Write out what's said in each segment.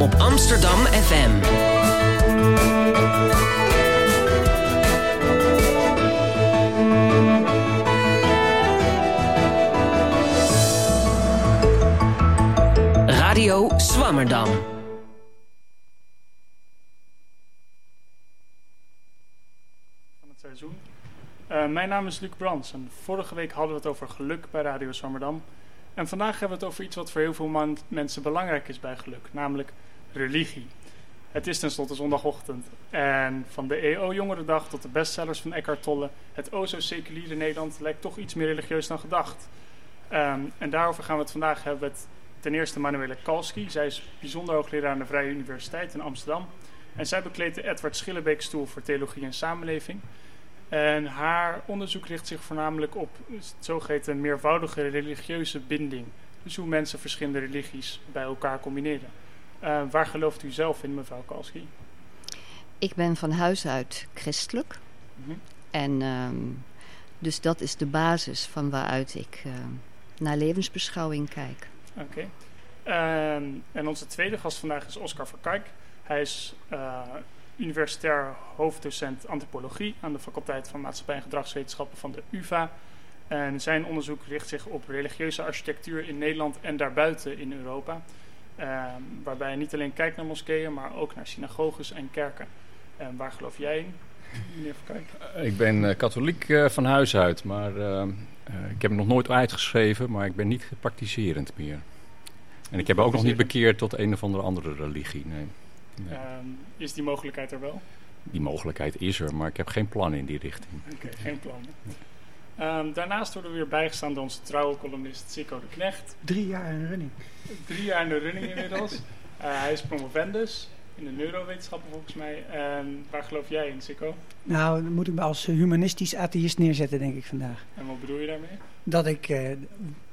op Amsterdam FM. Radio Swammerdam. van het seizoen. Eh, mijn naam is Luc Brands en vorige week hadden we het over geluk bij Radio Zwammerdam. En vandaag hebben we het over iets wat voor heel veel mensen belangrijk is bij geluk, namelijk religie. Het is tenslotte zondagochtend en van de EO Jongerendag tot de bestsellers van Eckhart Tolle, het o zo seculiere Nederland lijkt toch iets meer religieus dan gedacht. Ehm, en daarover gaan we het vandaag hebben met ten eerste Manuele Kalski. Zij is bijzonder hoogleraar aan de Vrije Universiteit in Amsterdam. En zij bekleedt de Edward Schillebeek stoel voor theologie en samenleving. En haar onderzoek richt zich voornamelijk op het zogeheten meervoudige religieuze binding. Dus hoe mensen verschillende religies bij elkaar combineren. Eh, waar gelooft u zelf in, mevrouw Kalski? Ik ben van huis uit christelijk. Mhm. En ehm, dus dat is de basis van waaruit ik ehm, naar levensbeschouwing kijk. Oké. Ehm, en onze tweede gast vandaag is Oscar Verkijk. Hij is eh, universitair hoofddocent antropologie aan de faculteit van Maatschappij en Gedragswetenschappen van de UvA. En zijn onderzoek richt zich op religieuze architectuur in Nederland en daarbuiten in Europa. Ehm, waarbij hij niet alleen kijkt naar moskeeën, maar ook naar synagoges en kerken. En waar geloof jij in, meneer Verkijk? Ik ben eh, katholiek eh, van huis uit, maar eh, eh, ik heb hem nog nooit uitgeschreven, maar ik ben niet praktiserend meer. En ik heb ook nog niet bekeerd tot een of andere andere religie. Nee. Nee. Ehm, is die mogelijkheid er wel? Die mogelijkheid is er, maar ik heb geen plan in die richting. Oké, geen plannen. Ehm, daarnaast worden we weer bijgestaan door onze trouwe columnist Sico de Knecht. Drie jaar in running. Drie jaar in de running inmiddels. Eh, hij is promovendus in de neurowetenschappen volgens mij. En waar geloof jij in, Sico? Nou, dan moet ik me als humanistisch atheïst neerzetten, denk ik vandaag. En wat bedoel je daarmee? Dat ik eh,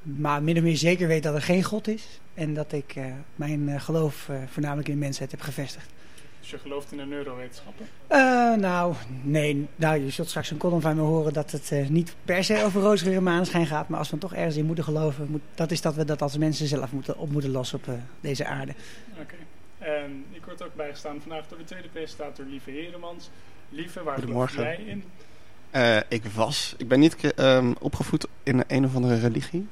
maar min of meer zeker weet dat er geen God is. En dat ik eh, mijn eh, geloof eh, voornamelijk in de mensheid heb gevestigd. Dus je gelooft in de neurowetenschappen? Eh, nou, nee. Nou, je zult straks een column van me horen dat het eh, niet per se over roosgeur en maneschijn gaat. Maar als we toch ergens in moeten geloven, moet, dat is dat we dat als mensen zelf moeten, op moeten lossen op eh, deze aarde. Oké. En ik word ook bijgestaan vandaag door de tweede presentator Lieve Heremans. Lieve, waar geloof Goedemorgen. jij in? Eh, ik was, ik ben niet ehm, opgevoed in een of andere religie.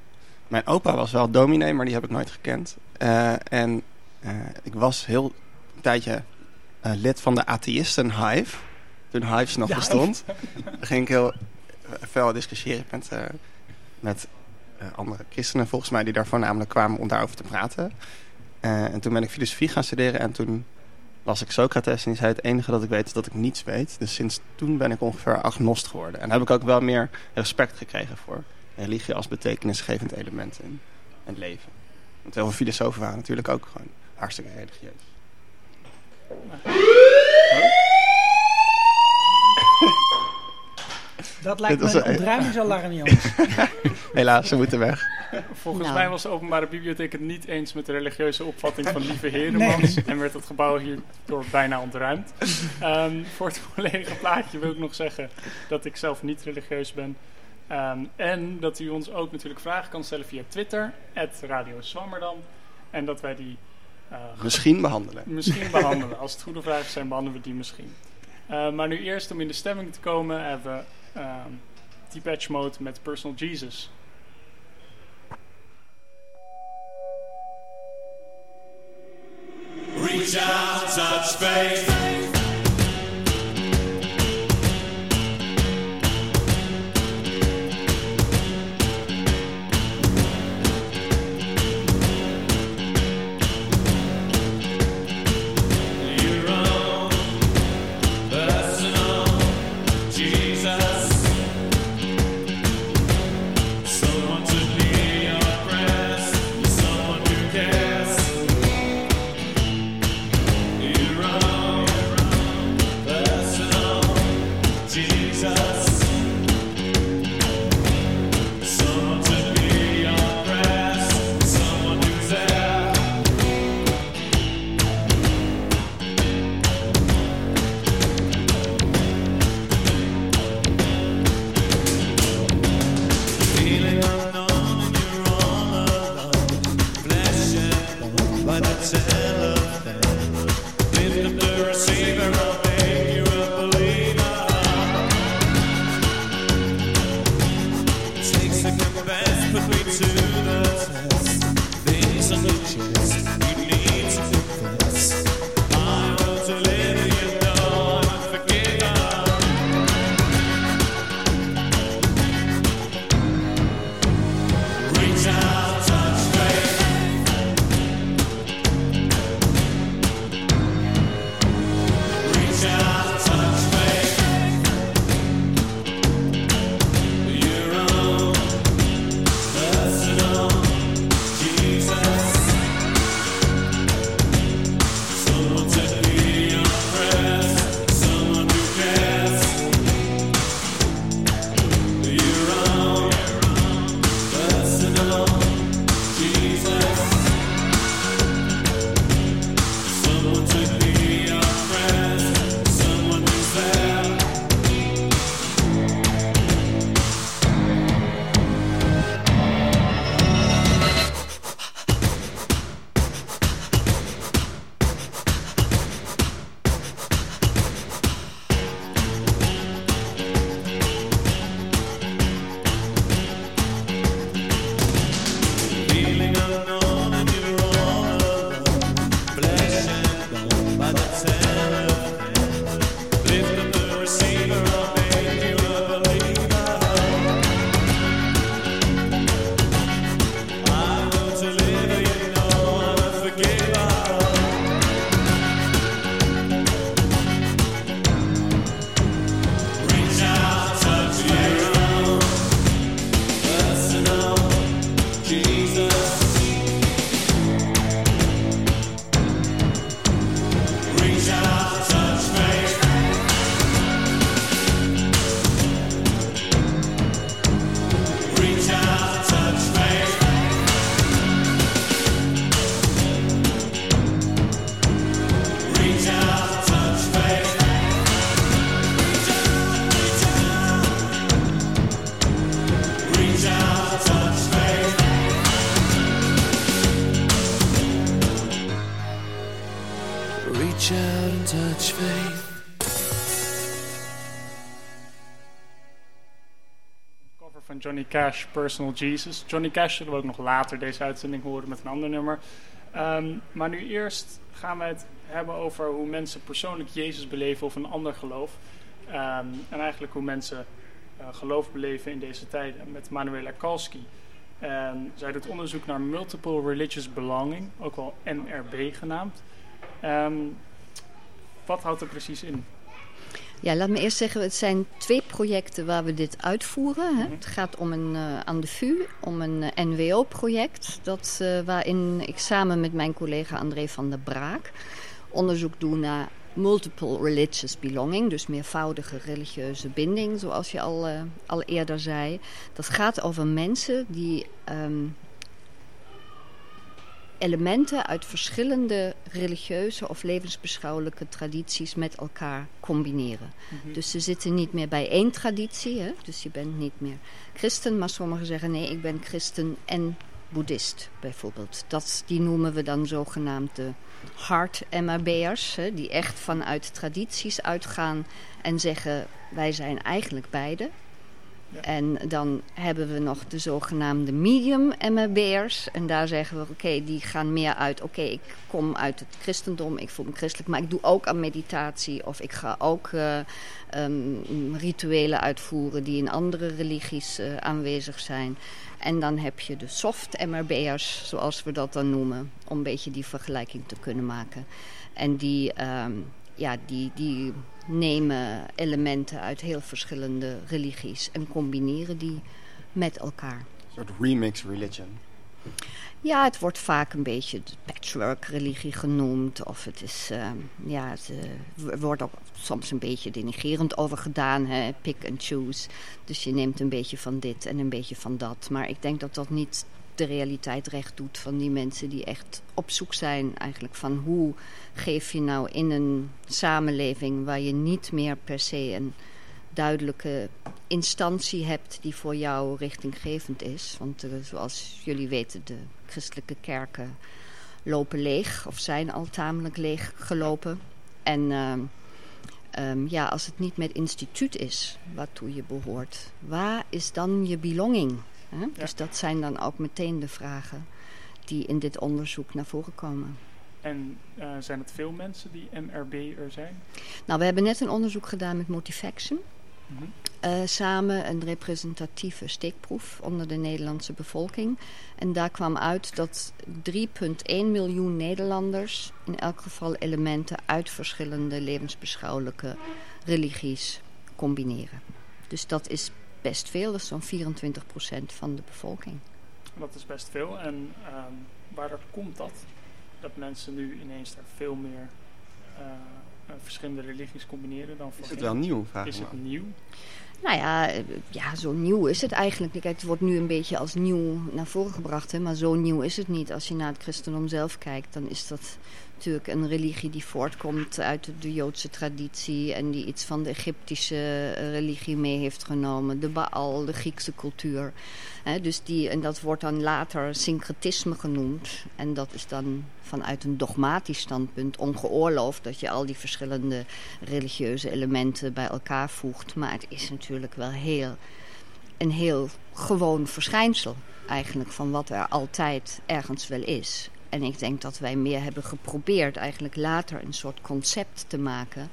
Mijn opa was wel dominee, maar die heb ik nooit gekend. Eh, en eh, ik was heel een tijdje eh, lid van de atheïsten Hive. Toen Hives nog bestond. Daar ging ik heel veel discussiëren met, met andere christenen volgens mij die daar voornamelijk kwamen om daarover te praten. En toen ben ik filosofie gaan studeren en toen las ik Socrates en die zei het enige dat ik weet is dat ik niets weet. Dus sinds toen ben ik ongeveer agnost geworden. En heb ik ook wel meer respect gekregen voor religie als betekenisgevend element in het leven. Want heel veel filosofen waren natuurlijk ook gewoon hartstikke religieus. Dat lijkt me een ontruimingsalarm, jongens. Helaas, ze moeten weg. Volgens Nou. mij was de openbare bibliotheek het niet eens met de religieuze opvatting van Lieve Heremans. En werd het gebouw hierdoor bijna ontruimd. Ehm, voor het volledige plaatje wil ik nog zeggen dat ik zelf niet religieus ben. Ehm, en dat u ons ook natuurlijk vragen kan stellen via Twitter, Radio Swammerdam. En dat wij die eh, Misschien behandelen. misschien behandelen. Als het goede vragen zijn, behandelen we die misschien. Eh, maar nu eerst om in de stemming te komen hebben we ehm Depeche Mode met Personal Jesus. Reach out, touch faith. Personal Jesus. Johnny Cash zullen we ook nog later deze uitzending horen met een ander nummer. Ehm, maar nu eerst gaan we het hebben over hoe mensen persoonlijk Jezus beleven of een ander geloof. Ehm, en eigenlijk hoe mensen eh, geloof beleven in deze tijd met Manuela Kalski. En zij doet onderzoek naar Multiple Religious Belonging, ook wel MRB genaamd. Ehm, wat houdt er precies in? Ja, laat me eerst zeggen, het zijn twee projecten waar we dit uitvoeren. Hè. Mhm. Het gaat om een, eh, aan de VU om een eh, NWO-project. Dat, eh, waarin ik samen met mijn collega André van der Braak onderzoek doe naar multiple religious belonging. Dus meervoudige religieuze binding, zoals je al, al eerder zei. Dat gaat over mensen die ehm, elementen uit verschillende religieuze of levensbeschouwelijke tradities met elkaar combineren. Mhm. Dus ze zitten niet meer bij één traditie. Hè? Dus je bent niet meer christen, maar sommigen zeggen nee, ik ben christen en boeddhist bijvoorbeeld. Dat, die noemen we dan zogenaamd de hard MRB'ers, hè, die echt vanuit tradities uitgaan en zeggen wij zijn eigenlijk beide. En dan hebben we nog de zogenaamde medium MRB'ers. En daar zeggen we, oké, die gaan meer uit... oké, ik kom uit het christendom, ik voel me christelijk... maar ik doe ook aan meditatie of ik ga ook eh, ehm, rituelen uitvoeren... die in andere religies eh, aanwezig zijn. En dan heb je de soft MRB'ers, zoals we dat dan noemen... om een beetje die vergelijking te kunnen maken. En die, ehm, ja, die, die nemen elementen uit heel verschillende religies... en combineren die met elkaar. Een soort remix religion. Ja, het wordt vaak een beetje de patchwork-religie genoemd. Of het is, eh, ja, het eh, er wordt ook soms een beetje denigerend over gedaan. Hè? Pick and choose. Dus je neemt een beetje van dit en een beetje van dat. Maar ik denk dat dat niet de realiteit recht doet van die mensen die echt op zoek zijn eigenlijk van hoe geef je nou in een samenleving waar je niet meer per se een duidelijke instantie hebt die voor jou richtinggevend is. Want eh, zoals jullie weten, de christelijke kerken lopen leeg of zijn al tamelijk leeg gelopen. En ehm, ehm, ja, als het niet met instituut is waartoe je behoort, waar is dan je belonging? Hè? Dus dat zijn dan ook meteen de vragen die in dit onderzoek naar voren komen. En eh, zijn het veel mensen die MRB er zijn? Nou, we hebben net een onderzoek gedaan met Motivaction. Mhm. Eh, samen een representatieve steekproef onder de Nederlandse bevolking. En daar kwam uit dat 3,1 miljoen Nederlanders in elk geval elementen uit verschillende levensbeschouwelijke religies combineren. Dus dat is best veel, dat is zo'n 24% van de bevolking. Dat is best veel. En ehm waardoor komt dat? Dat mensen nu ineens daar veel meer eh, verschillende religies combineren dan Is het voorheen? wel nieuw, vraag Is het nieuw? Nou ja, eh, ja, zo nieuw is het eigenlijk. Kijk, het wordt nu een beetje als nieuw naar voren gebracht. Hè? Maar zo nieuw is het niet. Als je naar het christendom zelf kijkt, dan is dat natuurlijk een religie die voortkomt uit de, Joodse traditie. En die iets van de Egyptische eh, religie mee heeft genomen. De Baal, de Griekse cultuur. Dus die, en dat wordt dan later syncretisme genoemd. En dat is dan vanuit een dogmatisch standpunt ongeoorloofd dat je al die verschillende religieuze elementen bij elkaar voegt. Maar het is natuurlijk wel heel, een heel gewoon verschijnsel eigenlijk van wat er altijd ergens wel is. En ik denk dat wij meer hebben geprobeerd eigenlijk later een soort concept te maken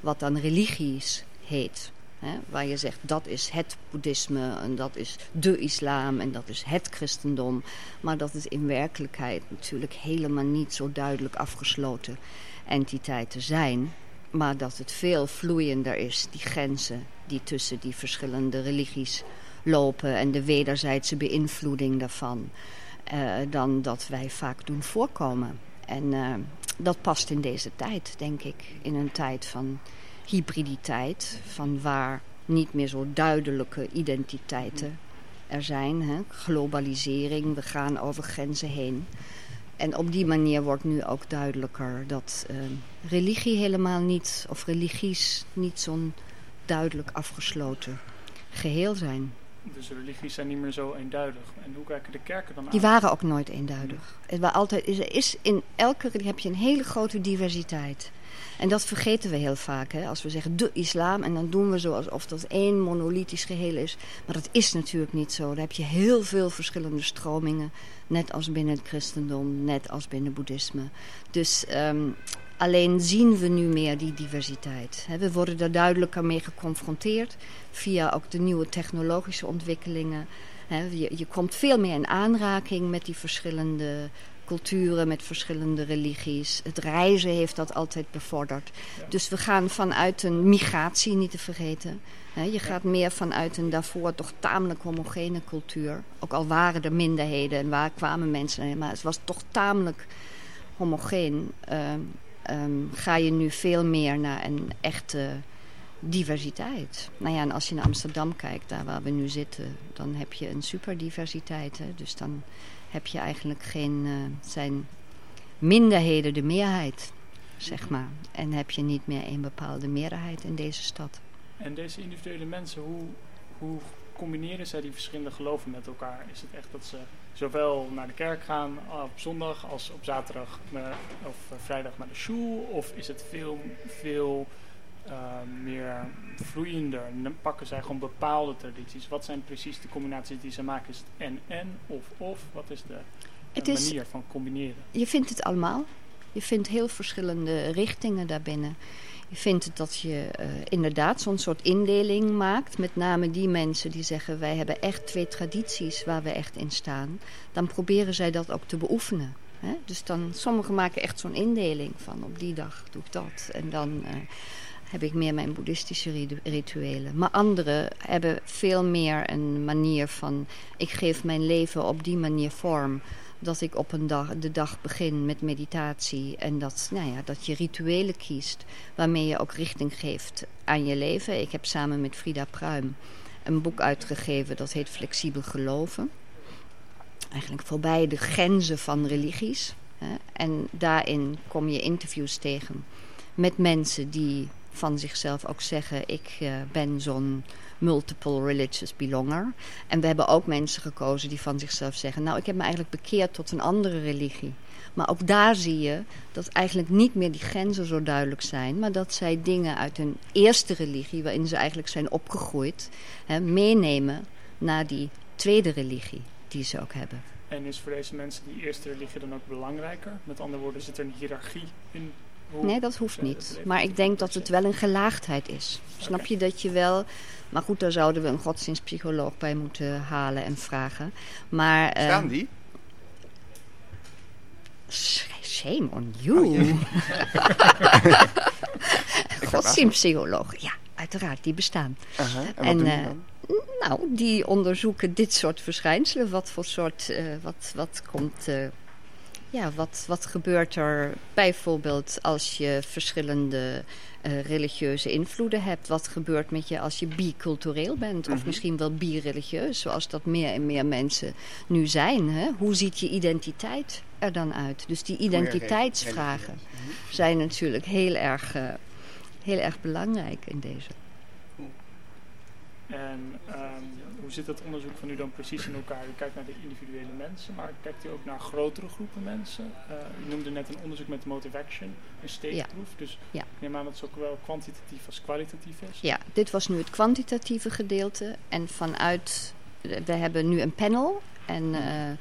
wat dan religies heet. Hè? Waar je zegt dat is het boeddhisme en dat is de islam en dat is het christendom. Maar dat het in werkelijkheid natuurlijk helemaal niet zo duidelijk afgesloten entiteiten zijn. Maar dat het veel vloeiender is, die grenzen die tussen die verschillende religies lopen en de wederzijdse beïnvloeding daarvan. Eh, dan dat wij vaak doen voorkomen. En eh, dat past in deze tijd, denk ik. In een tijd van hybriditeit, van waar niet meer zo duidelijke identiteiten er zijn. Hè? Globalisering, we gaan over grenzen heen. En op die manier wordt nu ook duidelijker dat eh, religie helemaal niet, of religies niet zo'n duidelijk afgesloten geheel zijn. Dus religies zijn niet meer zo eenduidig. En hoe kijken de kerken dan Die aan? waren ook nooit eenduidig. Het was altijd, er is in elke religie heb je een hele grote diversiteit. En dat vergeten we heel vaak. Hè? Als we zeggen de islam en dan doen we zo alsof dat één monolithisch geheel is. Maar dat is natuurlijk niet zo. Daar heb je heel veel verschillende stromingen. Net als binnen het christendom, net als binnen boeddhisme. Dus ehm, alleen zien we nu meer die diversiteit. We worden daar duidelijker mee geconfronteerd. Via ook de nieuwe technologische ontwikkelingen. Je, komt veel meer in aanraking met die verschillende culturen, met verschillende religies. Het reizen heeft dat altijd bevorderd. Dus we gaan vanuit een migratie, niet te vergeten. Je gaat meer vanuit een daarvoor toch tamelijk homogene cultuur. Ook al waren er minderheden en waar kwamen mensen, maar het was toch tamelijk homogeen. Ehm, ga je nu veel meer naar een echte diversiteit. Nou ja, en als je naar Amsterdam kijkt, daar waar we nu zitten, dan heb je een superdiversiteit. Hè? Dus dan heb je eigenlijk geen, eh, zijn minderheden de meerheid, zeg maar. En heb je niet meer een bepaalde meerderheid in deze stad. En deze individuele mensen, hoe, hoe combineren zij die verschillende geloven met elkaar? Is het echt dat ze zowel naar de kerk gaan op zondag als op zaterdag naar- of eh, vrijdag naar de school? Of is het veel, veel eh, meer vloeiender? Dan pakken zij gewoon bepaalde tradities? Wat zijn precies de combinaties die ze maken? Is het en-en of of? Wat is de, de Het is- manier van combineren? Je vindt het allemaal. Je vindt heel verschillende richtingen daarbinnen. Je vindt dat je eh, inderdaad zo'n soort indeling maakt. Met name die mensen die zeggen wij hebben echt twee tradities waar we echt in staan. Dan proberen zij dat ook te beoefenen. Hè? Dus dan, sommigen maken echt zo'n indeling van op die dag doe ik dat. En dan eh, heb ik meer mijn boeddhistische ritu- rituelen. Maar anderen hebben veel meer een manier van ik geef mijn leven op die manier vorm dat ik op een dag, de dag begin met meditatie. En dat, nou ja, dat je rituelen kiest waarmee je ook richting geeft aan je leven. Ik heb samen met Frida Pruim een boek uitgegeven dat heet Flexibel Geloven. Eigenlijk voorbij de grenzen van religies. En daarin kom je interviews tegen met mensen die van zichzelf ook zeggen: Ik eh, ben zo'n multiple religious belonger. En we hebben ook mensen gekozen die van zichzelf zeggen: Nou, ik heb me eigenlijk bekeerd tot een andere religie. Maar ook daar zie je dat eigenlijk niet meer die grenzen zo duidelijk zijn, maar dat zij dingen uit hun eerste religie, waarin ze eigenlijk zijn opgegroeid, hè, meenemen naar die tweede religie die ze ook hebben. En is voor deze mensen die eerste religie dan ook belangrijker? Met andere woorden, zit er een hiërarchie in? Nee, dat hoeft niet. Maar ik denk dat het wel een gelaagdheid is. Snap je dat je wel. Maar goed, daar zouden we een godsdienstpsycholoog bij moeten halen en vragen. Maar. eh, Staan die? sh- Shame on you. Oh. Godsdienstpsycholoog, ja, uiteraard, die bestaan. En eh? Nou, die onderzoeken dit soort verschijnselen. Wat voor soort. eh, wat, wat komt. Ja, wat, wat gebeurt er bijvoorbeeld als je verschillende eh, religieuze invloeden hebt? Wat gebeurt met je als je bicultureel bent? Of Mhm. misschien wel bireligieus, zoals dat meer en meer mensen nu zijn. Hè? Hoe ziet je identiteit er dan uit? Dus die identiteitsvragen zijn natuurlijk heel erg, eh, heel erg belangrijk in deze. En ehm, hoe zit het onderzoek van u dan precies in elkaar? U kijkt naar de individuele mensen, maar kijkt u ook naar grotere groepen mensen? Eh, u noemde net een onderzoek met Motive Action, een steekproef. Dus Ja. ik neem aan dat het zowel kwantitatief als kwalitatief is. Ja, dit was nu het kwantitatieve gedeelte. En vanuit, we hebben nu een panel. En eh, eh,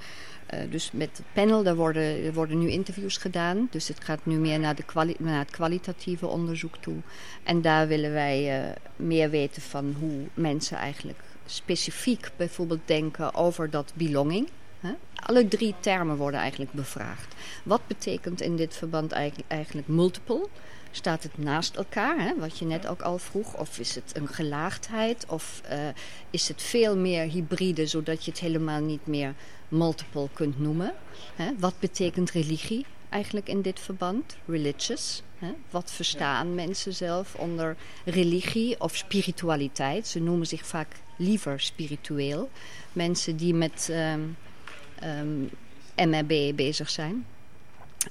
dus met het panel, daar worden, er worden nu interviews gedaan. Dus het gaat nu meer naar, de kwali- naar het kwalitatieve onderzoek toe. En daar willen wij meer weten van hoe mensen eigenlijk specifiek bijvoorbeeld denken over dat belonging. Hè? Alle drie termen worden eigenlijk bevraagd. Wat betekent in dit verband eigenlijk, eigenlijk multiple? Staat het naast elkaar, hè? wat je net ook al vroeg? Of is het een gelaagdheid? Of eh, is het veel meer hybride, zodat je het helemaal niet meer multiple kunt noemen? Hè? Wat betekent religie eigenlijk in dit verband? Religious. Hè? Wat verstaan mensen zelf onder religie of spiritualiteit? Ze noemen zich vaak liever spiritueel. Mensen die met ehm ehm, MRB bezig zijn.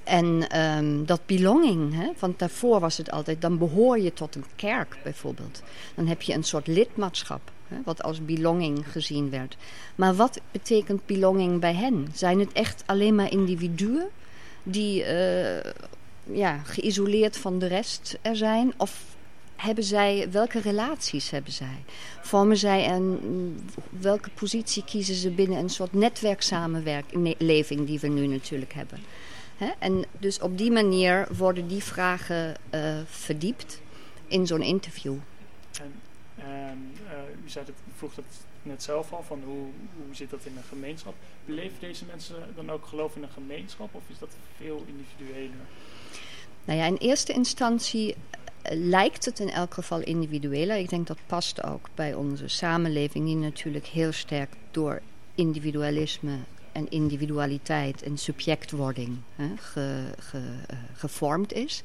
En ehm, dat belonging, hè? want daarvoor was het altijd, dan behoor je tot een kerk bijvoorbeeld. Dan heb je een soort lidmaatschap. Hè, wat als belonging gezien werd. Maar wat betekent belonging bij hen? Zijn het echt alleen maar individuen die eh, ja, geïsoleerd van de rest er zijn? Of hebben zij, welke relaties hebben zij? Vormen zij een, welke positie kiezen ze binnen een soort netwerksamenleving die we nu natuurlijk hebben? En dus op die manier worden die vragen eh, verdiept in zo'n interview. En, en eh, u zei dat, vroeg dat net zelf al, van hoe, hoe zit dat in een gemeenschap? Beleven deze mensen dan ook geloof in een gemeenschap of is dat veel individueler? Nou ja, in eerste instantie lijkt het in elk geval individueler. Ik denk dat past ook bij onze samenleving, die natuurlijk heel sterk door individualisme en individualiteit en subjectwording hè, eh, gevormd is.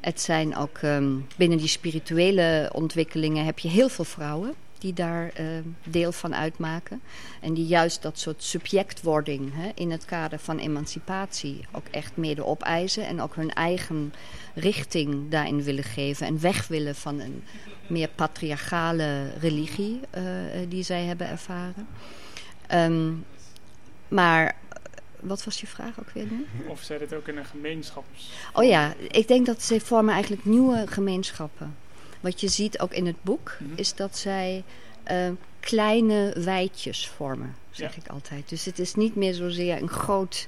Het zijn ook ehm, binnen die spirituele ontwikkelingen heb je heel veel vrouwen die daar eh, deel van uitmaken. En die juist dat soort subjectwording hè, in het kader van emancipatie ook echt mede opeisen. En ook hun eigen richting daarin willen geven. En weg willen van een meer patriarchale religie eh, eh, die zij hebben ervaren. Ehm, maar eh, wat was je vraag ook weer nu? Of zij dit ook in een gemeenschap? Oh ja, ik denk dat ze vormen eigenlijk nieuwe gemeenschappen. Wat je ziet ook in het boek, Mhm. is dat zij eh, kleine wijtjes vormen, zeg Ja. ik altijd. Dus het is niet meer zozeer een groot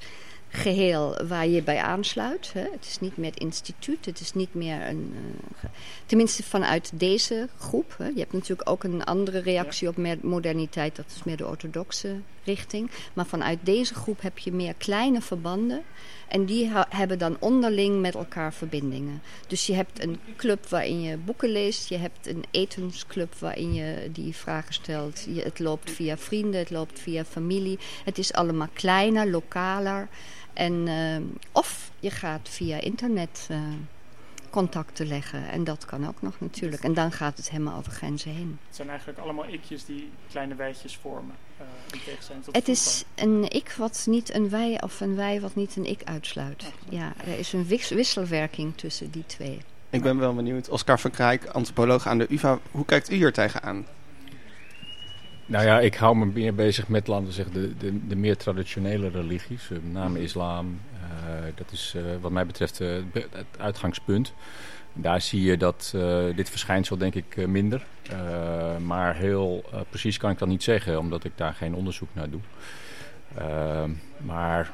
geheel waar je bij aansluit. Hè. Het is niet meer het instituut, het is niet meer een... eh, tenminste vanuit deze groep. Hè. Je hebt natuurlijk ook een andere reactie op meer moderniteit, dat is meer de orthodoxe richting. Maar vanuit deze groep heb je meer kleine verbanden. En die hebben dan onderling met elkaar verbindingen. Dus je hebt een club waarin je boeken leest. Je hebt een etensclub waarin je die vragen stelt. Je, het loopt via vrienden, het loopt via familie. Het is allemaal kleiner, lokaler. En, eh, of je gaat via internet eh, contacten leggen. En dat kan ook nog natuurlijk. En dan gaat het helemaal over grenzen heen. Het zijn eigenlijk allemaal ikjes die kleine wijtjes vormen. eh in tegenstelling tot Het is een ik wat niet een wij of een wij wat niet een ik uitsluit. Ja, er is een wis- wisselwerking tussen die twee. Ik ben wel benieuwd. Oscar van Krijk, antropoloog aan de UvA. Hoe kijkt u hier tegenaan? Nou ja, ik hou me meer bezig met, laten we zeggen, de, de, de meer traditionele religies. eh, Met name islam. Eh, dat is eh, wat mij betreft het uitgangspunt. Daar zie je dat dit verschijnsel denk ik minder. Maar heel precies kan ik dat niet zeggen, omdat ik daar geen onderzoek naar doe. Maar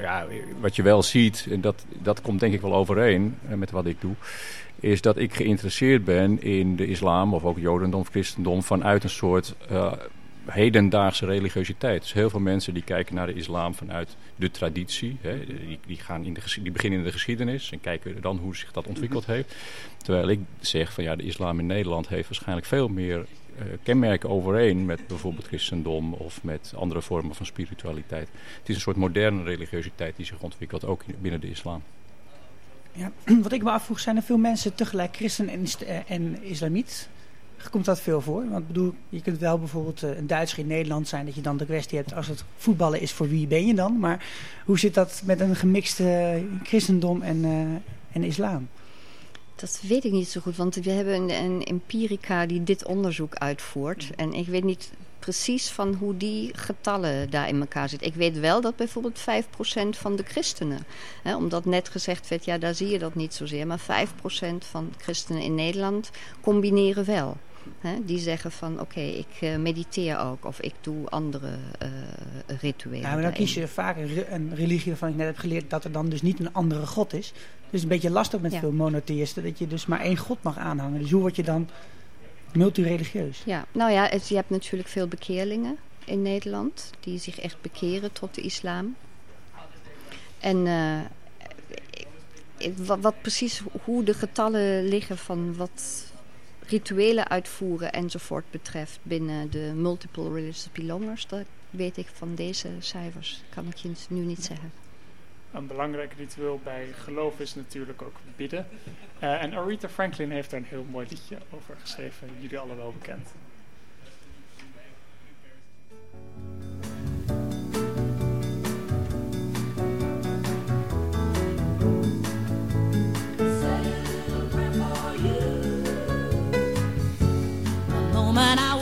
ja, wat je wel ziet, en dat, dat komt denk ik wel overeen met wat ik doe, is dat ik geïnteresseerd ben in de islam of ook jodendom of christendom vanuit een soort eh, hedendaagse religiositeit. Dus heel veel mensen die kijken naar de islam vanuit de traditie. Hè, die, die, gaan in de, die beginnen in de geschiedenis en kijken dan hoe zich dat ontwikkeld heeft. Terwijl ik zeg van ja, de islam in Nederland heeft waarschijnlijk veel meer eh, kenmerken overeen met bijvoorbeeld christendom of met andere vormen van spiritualiteit. Het is een soort moderne religiositeit die zich ontwikkelt, ook in- binnen de islam. Ja, wat ik me afvroeg, zijn er veel mensen tegelijk christen en, eh, en islamiet? Komt dat veel voor? Want bedoel, je kunt wel bijvoorbeeld eh, een Duitser in Nederland zijn, dat je dan de kwestie hebt als het voetballen is, voor wie ben je dan? Maar hoe zit dat met een gemixte eh, christendom en, en islam? Dat weet ik niet zo goed, want we hebben een, een empirica die dit onderzoek uitvoert. En ik weet niet precies van hoe die getallen daar in elkaar zitten. Ik weet wel dat bijvoorbeeld 5% van de christenen, hè, omdat net gezegd werd, ja daar zie je dat niet zozeer, maar 5% van christenen in Nederland combineren wel. Hè, die zeggen van oké, ik eh, mediteer ook of ik doe andere eh rituelen. Ja, maar dan daarin. kies je vaak een, re- een religie waarvan ik net heb geleerd dat er dan dus niet een andere god is. Dus een beetje lastig met Ja. veel monotheïsten, dat je dus maar één god mag aanhangen. Dus hoe word je dan multireligieus? Ja, nou ja, je hebt natuurlijk veel bekeerlingen in Nederland die zich echt bekeren tot de islam. En eh, wat, wat precies hoe de getallen liggen van wat rituelen uitvoeren enzovoort betreft binnen de multiple religious belongers, dat weet ik van deze cijfers, kan ik je nu niet zeggen. Een belangrijk ritueel bij geloof is natuurlijk ook bidden. Eh, en Aretha Franklin heeft daar een heel mooi liedje over geschreven, jullie alle wel bekend. The moment I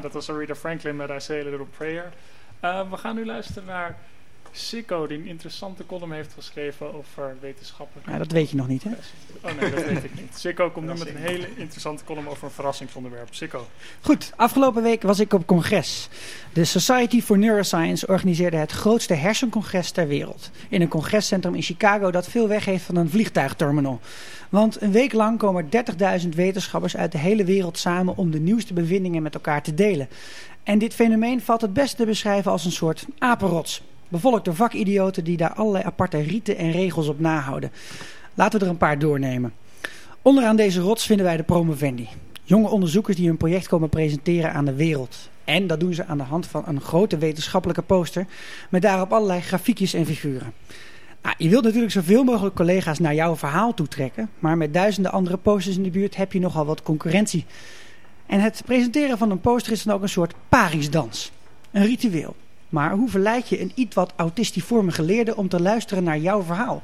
dat was Aretha Franklin met I Say a Little Prayer. Eh, we gaan nu luisteren naar Sikko, die een interessante column heeft geschreven over wetenschappelijke... Ja, dat weet je nog niet, hè? Oh nee, dat weet ik niet. Sikko komt nu met een hele interessante column over een verrassingsonderwerp. Sikko. Goed, afgelopen week was ik op congres. De Society for Neuroscience organiseerde het grootste hersencongres ter wereld. In een congrescentrum in Chicago dat veel weg heeft van een vliegtuigterminal. Want een week lang komen 30.000 wetenschappers uit de hele wereld samen om de nieuwste bevindingen met elkaar te delen. En dit fenomeen valt het best te beschrijven als een soort apenrots. Bevolkt door vakidioten die daar allerlei aparte rieten en regels op nahouden. Laten we er een paar doornemen. Onderaan deze rots vinden wij de promovendi. Jonge onderzoekers die hun project komen presenteren aan de wereld. En dat doen ze aan de hand van een grote wetenschappelijke poster met daarop allerlei grafiekjes en figuren. Nou, je wilt natuurlijk zoveel mogelijk collega's naar jouw verhaal toetrekken, maar met duizenden andere posters in de buurt heb je nogal wat concurrentie. En het presenteren van een poster is dan ook een soort Parisdans. Een ritueel. Maar hoe verleid je een iets wat autistiforme geleerde om te luisteren naar jouw verhaal?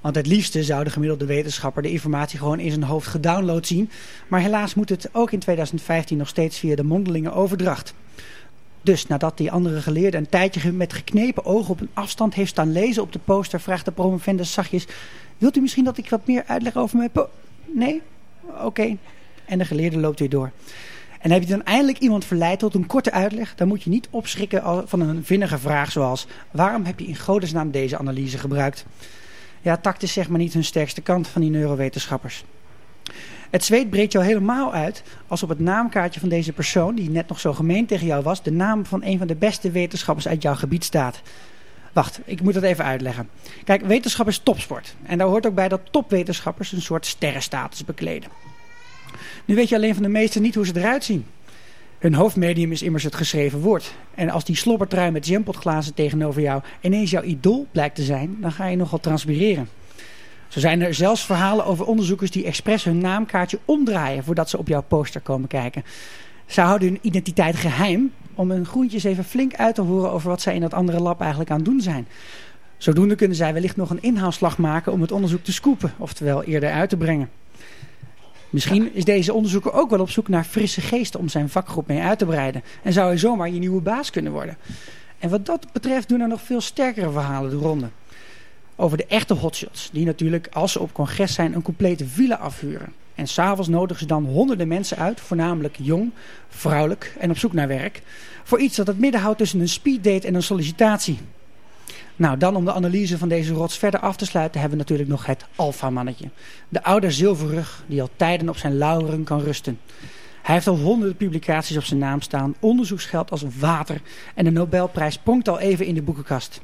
Want het liefste zou de gemiddelde wetenschapper de informatie gewoon in zijn hoofd gedownload zien. Maar helaas moet het ook in 2015 nog steeds via de mondelinge overdracht. Dus nadat die andere geleerde een tijdje met geknepen ogen op een afstand heeft staan lezen op de poster, vraagt de promovendus zachtjes: Wilt u misschien dat ik wat meer uitleg over mijn po... Nee? Oké. En de geleerde loopt weer door. En heb je dan eindelijk iemand verleid tot een korte uitleg, dan moet je niet opschrikken van een vinnige vraag zoals: Waarom heb je in godesnaam deze analyse gebruikt? Ja, tact is zeg maar niet hun sterkste kant van die neurowetenschappers. Het zweet breekt jou helemaal uit als op het naamkaartje van deze persoon, die net nog zo gemeen tegen jou was, de naam van een van de beste wetenschappers uit jouw gebied staat. Wacht, ik moet dat even uitleggen. Kijk, wetenschap is topsport. En daar hoort ook bij dat topwetenschappers een soort sterrenstatus bekleden. Nu weet je alleen van de meesten niet hoe ze eruit zien. Hun hoofdmedium is immers het geschreven woord. En als die slobbertrui met jampotglazen tegenover jou ineens jouw idool blijkt te zijn, dan ga je nogal transpireren. Zo zijn er zelfs verhalen over onderzoekers die expres hun naamkaartje omdraaien voordat ze op jouw poster komen kijken. Ze houden hun identiteit geheim om hun groentjes even flink uit te horen over wat zij in dat andere lab eigenlijk aan het doen zijn. Zodoende kunnen zij wellicht nog een inhaalslag maken om het onderzoek te scoopen, oftewel eerder uit te brengen. Misschien is deze onderzoeker ook wel op zoek naar frisse geesten om zijn vakgroep mee uit te breiden. En zou hij zomaar je nieuwe baas kunnen worden. En wat dat betreft doen er nog veel sterkere verhalen de ronde. Over de echte hotshots, die natuurlijk als ze op congres zijn een complete villa afhuren. En s'avonds nodigen ze dan honderden mensen uit, voornamelijk jong, vrouwelijk en op zoek naar werk. Voor iets dat het midden houdt tussen een speeddate en een sollicitatie. Nou, dan om de analyse van deze rots verder af te sluiten hebben we natuurlijk nog het alfamannetje. De oude zilverrug die al tijden op zijn lauweren kan rusten. Hij heeft al honderden publicaties op zijn naam staan, onderzoeksgeld als water en de Nobelprijs pronkt al even in de boekenkast.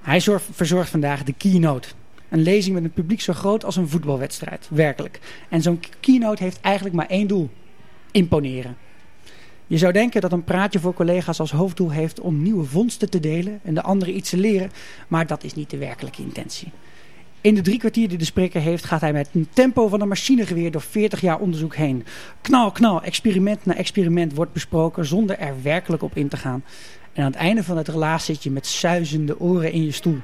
Hij zorgt, verzorgt vandaag de keynote. Een lezing met een publiek zo groot als een voetbalwedstrijd, werkelijk. En zo'n keynote heeft eigenlijk maar één doel. Imponeren. Je zou denken dat een praatje voor collega's als hoofddoel heeft om nieuwe vondsten te delen en de anderen iets te leren, maar dat is niet de werkelijke intentie. In de drie kwartier die de spreker heeft, gaat hij met een tempo van een machinegeweer door 40 jaar onderzoek heen. Knal, knal, experiment na experiment wordt besproken zonder er werkelijk op in te gaan. En aan het einde van het relaas zit je met suizende oren in je stoel.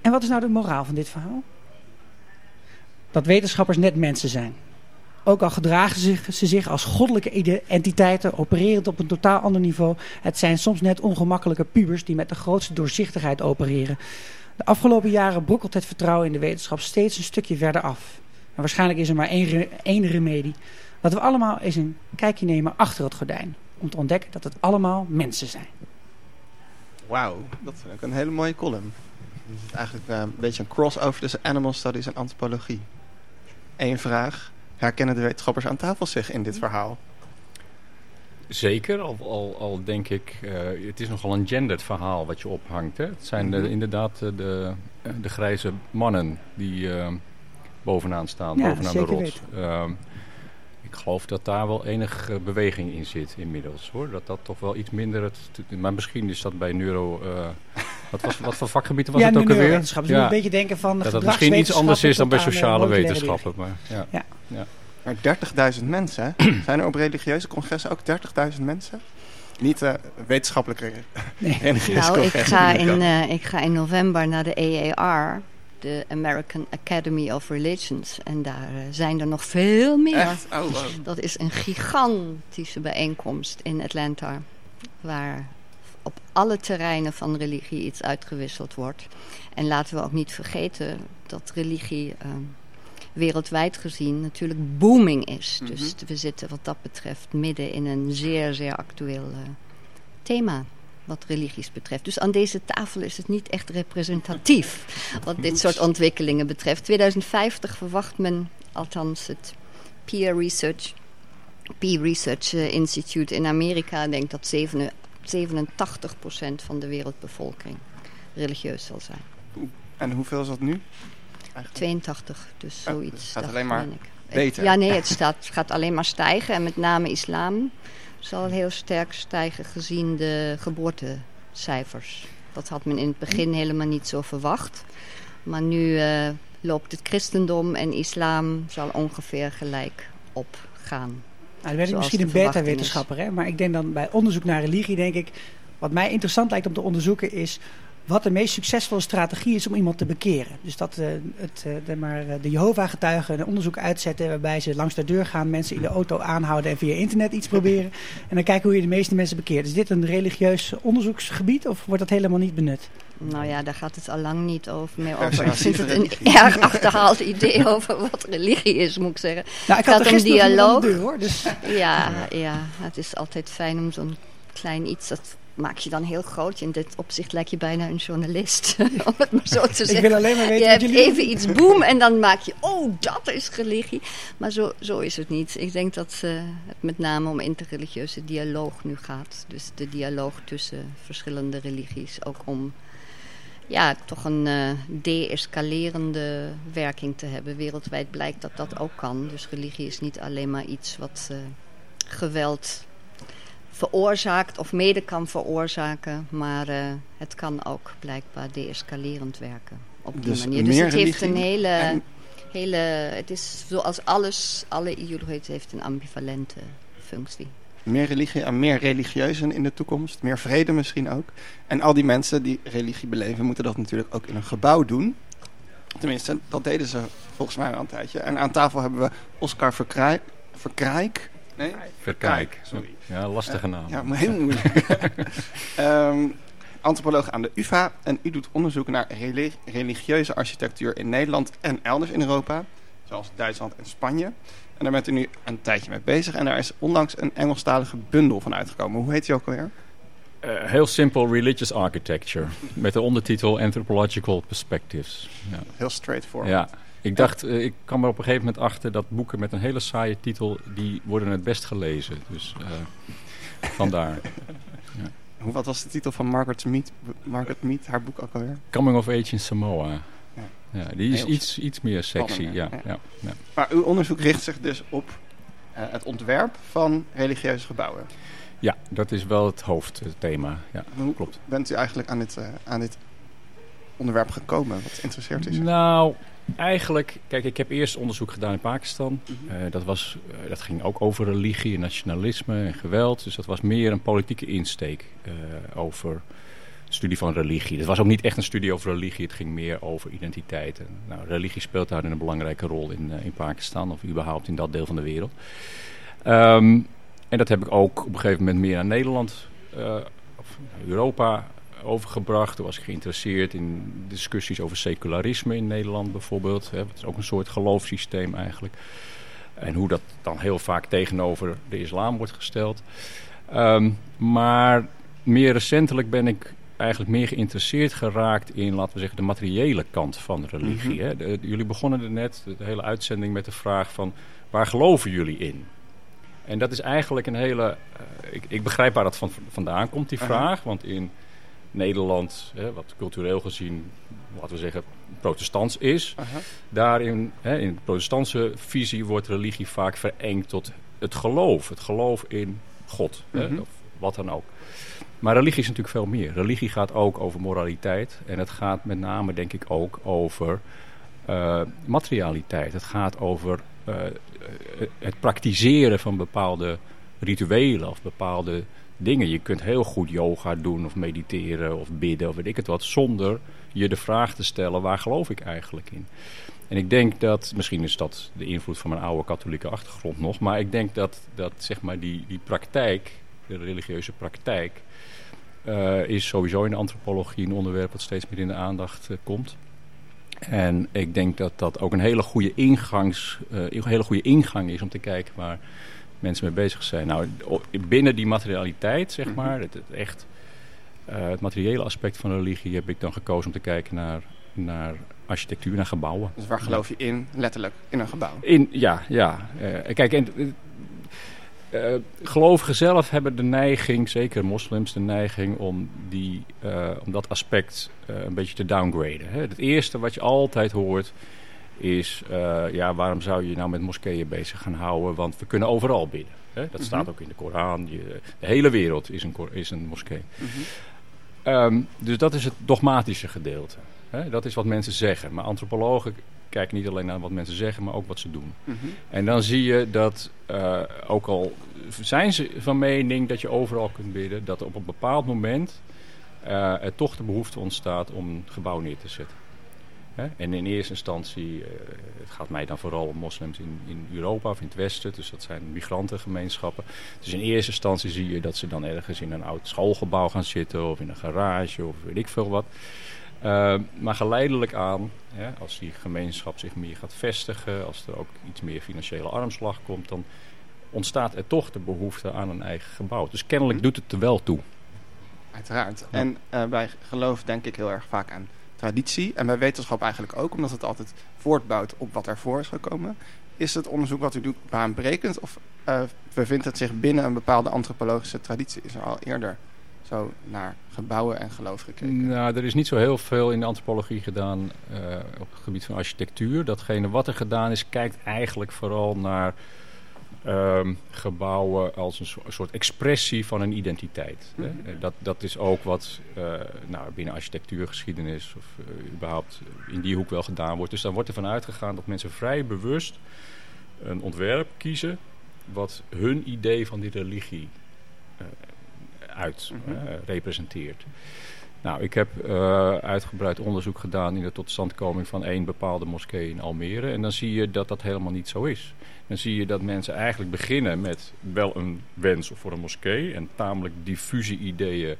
En wat is nou de moraal van dit verhaal? Dat wetenschappers net mensen zijn. Ook al gedragen ze zich, als goddelijke entiteiten, opererend op een totaal ander niveau. Het zijn soms net ongemakkelijke pubers die met de grootste doorzichtigheid opereren. De afgelopen jaren brokkelt het vertrouwen in de wetenschap steeds een stukje verder af. Waarschijnlijk is er maar één, re- één remedie. Dat we allemaal eens een kijkje nemen achter het gordijn. Om te ontdekken dat het allemaal mensen zijn. Wauw, dat vind ik een hele mooie column. Is eigenlijk eh, een beetje een crossover tussen animal studies en antropologie. Eén vraag. Herkennen de wetenschappers aan tafel zich in dit verhaal? Zeker, al, al, al denk ik, eh, het is nogal een gendered verhaal wat je ophangt. Hè? Het zijn de- Mhm. inderdaad eh, de, eh, de grijze mannen die bovenaan staan, Ja, bovenaan de rots. Ehm, ik geloof dat daar wel enig beweging in zit inmiddels. hoor. Dat dat toch wel iets minder... Het, maar misschien is dat bij neuro... eh, wat, was, wat voor vakgebieden was ja, het ook alweer? neurowetenschap. Dus je moet Ja, een beetje denken van dat het misschien iets anders is dan bij sociale wetenschappen. Maar, ja. Maar 30.000 mensen, hè? Zijn er op religieuze congressen ook 30.000 mensen? Niet eh, wetenschappelijke Nee. Nou, ik ga, in, ik eh, ik ga in november naar de EAR. de American Academy of Religions. En daar eh, zijn er nog veel meer. Echt? Oh, wow. Dat is een gigantische bijeenkomst in Atlanta. Waar op alle terreinen van religie iets uitgewisseld wordt. En laten we ook niet vergeten dat religie eh, wereldwijd gezien natuurlijk booming is. Mhm. Dus we zitten wat dat betreft midden in een zeer, zeer actueel eh, thema. Wat religies betreft. Dus aan deze tafel is het niet echt representatief. Wat dit soort ontwikkelingen betreft. 2050 verwacht men, althans het Peer Research, Peer Research eh, Institute in Amerika, denkt dat 87% van de wereldbevolking religieus zal zijn. En hoeveel is dat nu? Eigenlijk? 82, dus Oh, zoiets. het gaat dacht alleen maar beter. Ja, nee, het, staat, gaat alleen maar stijgen. En met name islam zal heel sterk stijgen gezien de geboortecijfers. Dat had men in het begin helemaal niet zo verwacht. Maar nu eh, loopt het christendom en islam zal ongeveer gelijk opgaan. Nou, dan ben ik misschien een beta-wetenschapper, hè? maar ik denk dan bij onderzoek naar religie, denk ik, wat mij interessant lijkt om te onderzoeken is wat de meest succesvolle strategie is om iemand te bekeren. Dus dat eh, het, eh, de, maar, eh, de Jehovah-getuigen een onderzoek uitzetten waarbij ze langs de deur gaan, mensen in de auto aanhouden en via internet iets proberen. En dan kijken hoe je de meeste mensen bekeert. Is dit een religieus onderzoeksgebied of wordt dat helemaal niet benut? Nou ja, daar gaat het al lang niet over meer over. Ik vind het een erg achterhaald idee over wat religie is, moet ik zeggen. Nou, ik had gaat om dialoog. deur hoor. Dus Ja, ja, het is altijd fijn om zo'n klein iets, dat maak je dan heel groot. In dit opzicht lijk je bijna een journalist, om het maar zo te ik zeggen. wil alleen maar Je weten hebt wat jullie even iets boem en dan maak je, oh, dat is religie. Maar zo, zo is het niet. Ik denk dat eh, het met name om interreligieuze dialoog nu gaat. Dus de dialoog tussen verschillende religies. Ook om ja, toch een eh de-escalerende werking te hebben. Wereldwijd blijkt dat dat ook kan. Dus religie is niet alleen maar iets wat eh, geweld veroorzaakt of mede kan veroorzaken. Maar eh, het kan ook blijkbaar de-escalerend werken. Op die Dus manier. Dus meer het heeft een hele, en- hele. Het is zoals alles, alle ideologie het heeft een ambivalente functie. Meer religie en meer religieuzen in de toekomst. Meer vrede misschien ook. En al die mensen die religie beleven, moeten dat natuurlijk ook in een gebouw doen. Tenminste, dat deden ze volgens mij al een tijdje. En aan tafel hebben we Oscar Verkrij- Verkrijk. Nee? Verkijk. sorry. Ja, lastige naam. Ja, maar heel moeilijk. Ehm, antropoloog aan de UvA. En u doet onderzoek naar reli- religieuze architectuur in Nederland en elders in Europa. Zoals Duitsland en Spanje. En daar bent u nu een tijdje mee bezig. En daar is onlangs een Engelstalige bundel van uitgekomen. Hoe heet die ook alweer? Eh, heel simpel Religious Architecture. Met de ondertitel Anthropological Perspectives. Ja. Heel straightforward. Ja, ik dacht, eh, ik kwam er op een gegeven moment achter dat boeken met een hele saaie titel, die worden het best gelezen. Dus eh, vandaar. Hoe, wat was de titel van Margaret Mead, Margaret Mead haar boek ook alweer? Coming of Age in Samoa. Ja. Ja, die is Heel iets, iets meer sexy. Ja, ja. Ja, Maar uw onderzoek richt zich dus op eh, het ontwerp van religieuze gebouwen. Ja, dat is wel het hoofdthema. Ja, Hoe klopt. bent u eigenlijk aan dit, aan dit onderwerp gekomen? Wat interesseert u? Nou, eigenlijk, kijk, ik heb eerst onderzoek gedaan in Pakistan. Mhm. Eh, dat, was, eh, dat ging ook over religie en nationalisme en geweld. Dus dat was meer een politieke insteek eh, over studie van religie. Het was ook niet echt een studie over religie, het ging meer over identiteit. En, nou, religie speelt daar een belangrijke rol in, in Pakistan of überhaupt in dat deel van de wereld. Ehm, en dat heb ik ook op een gegeven moment meer naar Nederland of Europa overgebracht. Toen was ik geïnteresseerd in discussies over secularisme in Nederland bijvoorbeeld. Hè. Het is ook een soort geloofssysteem eigenlijk. En hoe dat dan heel vaak tegenover de islam wordt gesteld. Ehm, maar meer recentelijk ben ik eigenlijk meer geïnteresseerd geraakt in, laten we zeggen, de materiële kant van religie. Mhm. hè. De- jullie begonnen er net, de hele uitzending, met de vraag van, waar geloven jullie in? En dat is eigenlijk een hele... eh, ik, ik begrijp waar dat van, vandaan komt, die vraag. Want in Nederland, hè, wat cultureel gezien, laten we zeggen, protestants is... Daarin, hè, in de protestantse visie, wordt religie vaak verengd tot het geloof. Het geloof in God, hè, Mhm. of wat dan ook. Maar religie is natuurlijk veel meer. Religie gaat ook over moraliteit. En het gaat met name, denk ik, ook over eh, materialiteit. Het gaat over eh, eh, het praktiseren van bepaalde rituelen of bepaalde dingen. Je kunt heel goed yoga doen of mediteren of bidden of weet ik het wat, zonder je de vraag te stellen, waar geloof ik eigenlijk in? En ik denk dat, misschien is dat de invloed van mijn oude katholieke achtergrond nog, maar ik denk dat, dat zeg maar die, die praktijk, de religieuze praktijk, eh, is sowieso in de antropologie een onderwerp dat steeds meer in de aandacht eh, komt. En ik denk dat dat ook een hele goede, ingangs, eh, een hele goede ingang is om te kijken waar mensen mee bezig zijn. Nou, binnen die materialiteit, zeg maar, het, het echt eh, het materiële aspect van religie, heb ik dan gekozen om te kijken naar, naar architectuur, naar gebouwen. Dus waar geloof je in? Letterlijk, in een gebouw. In, ja, ja. Eh, kijk, en, eh, gelovigen zelf hebben de neiging, zeker moslims, de neiging om, die, om dat aspect een beetje te downgraden. Hè. Het eerste wat je altijd hoort is, eh, ja, waarom zou je nou met moskeeën bezig gaan houden? Want we kunnen overal bidden. Hè. Dat staat ook in de Koran. Je, de hele wereld is een, is een moskee. Ehm, dus dat is het dogmatische gedeelte. Hè? Dat is wat mensen zeggen. Maar antropologen kijken niet alleen naar wat mensen zeggen, maar ook wat ze doen. Mhm. En dan zie je dat, eh, ook al zijn ze van mening dat je overal kunt bidden, dat op een bepaald moment eh, er toch de behoefte ontstaat om een gebouw neer te zetten. Hè? En in eerste instantie, eh, het gaat mij dan vooral om moslims in, in Europa of in het Westen, dus dat zijn migrantengemeenschappen. Dus in eerste instantie zie je dat ze dan ergens in een oud schoolgebouw gaan zitten of in een garage of weet ik veel wat. Uh, maar geleidelijk aan, hè, als die gemeenschap zich meer gaat vestigen, als er ook iets meer financiële armslag komt, dan ontstaat er toch de behoefte aan een eigen gebouw. Dus kennelijk doet het er wel toe. Uiteraard. En uh, wij geloven denk ik heel erg vaak aan traditie. En bij wetenschap eigenlijk ook, omdat het altijd voortbouwt op wat ervoor is gekomen. Is het onderzoek wat u doet baanbrekend of uh, bevindt het zich binnen een bepaalde antropologische traditie? Is er al eerder zo naar gebouwen en geloof gekeken? Nou, er is niet zo heel veel in de antropologie gedaan uh, op het gebied van architectuur. Datgene wat er gedaan is, kijkt eigenlijk vooral naar um, gebouwen als een soort expressie van een identiteit. Mm -hmm. hè? Dat, dat is ook wat uh, nou, binnen architectuurgeschiedenis of uh, überhaupt in die hoek wel gedaan wordt. Dus dan wordt er vanuit gegaan dat mensen vrij bewust een ontwerp kiezen wat hun idee van die religie uh, uit mm -hmm. representeert. Nou, ik heb uitgebreid onderzoek gedaan in de totstandkoming van één bepaalde moskee in Almere. En dan zie je dat dat helemaal niet zo is dan zie je dat mensen eigenlijk beginnen met wel een wens voor een moskee en tamelijk diffuse ideeën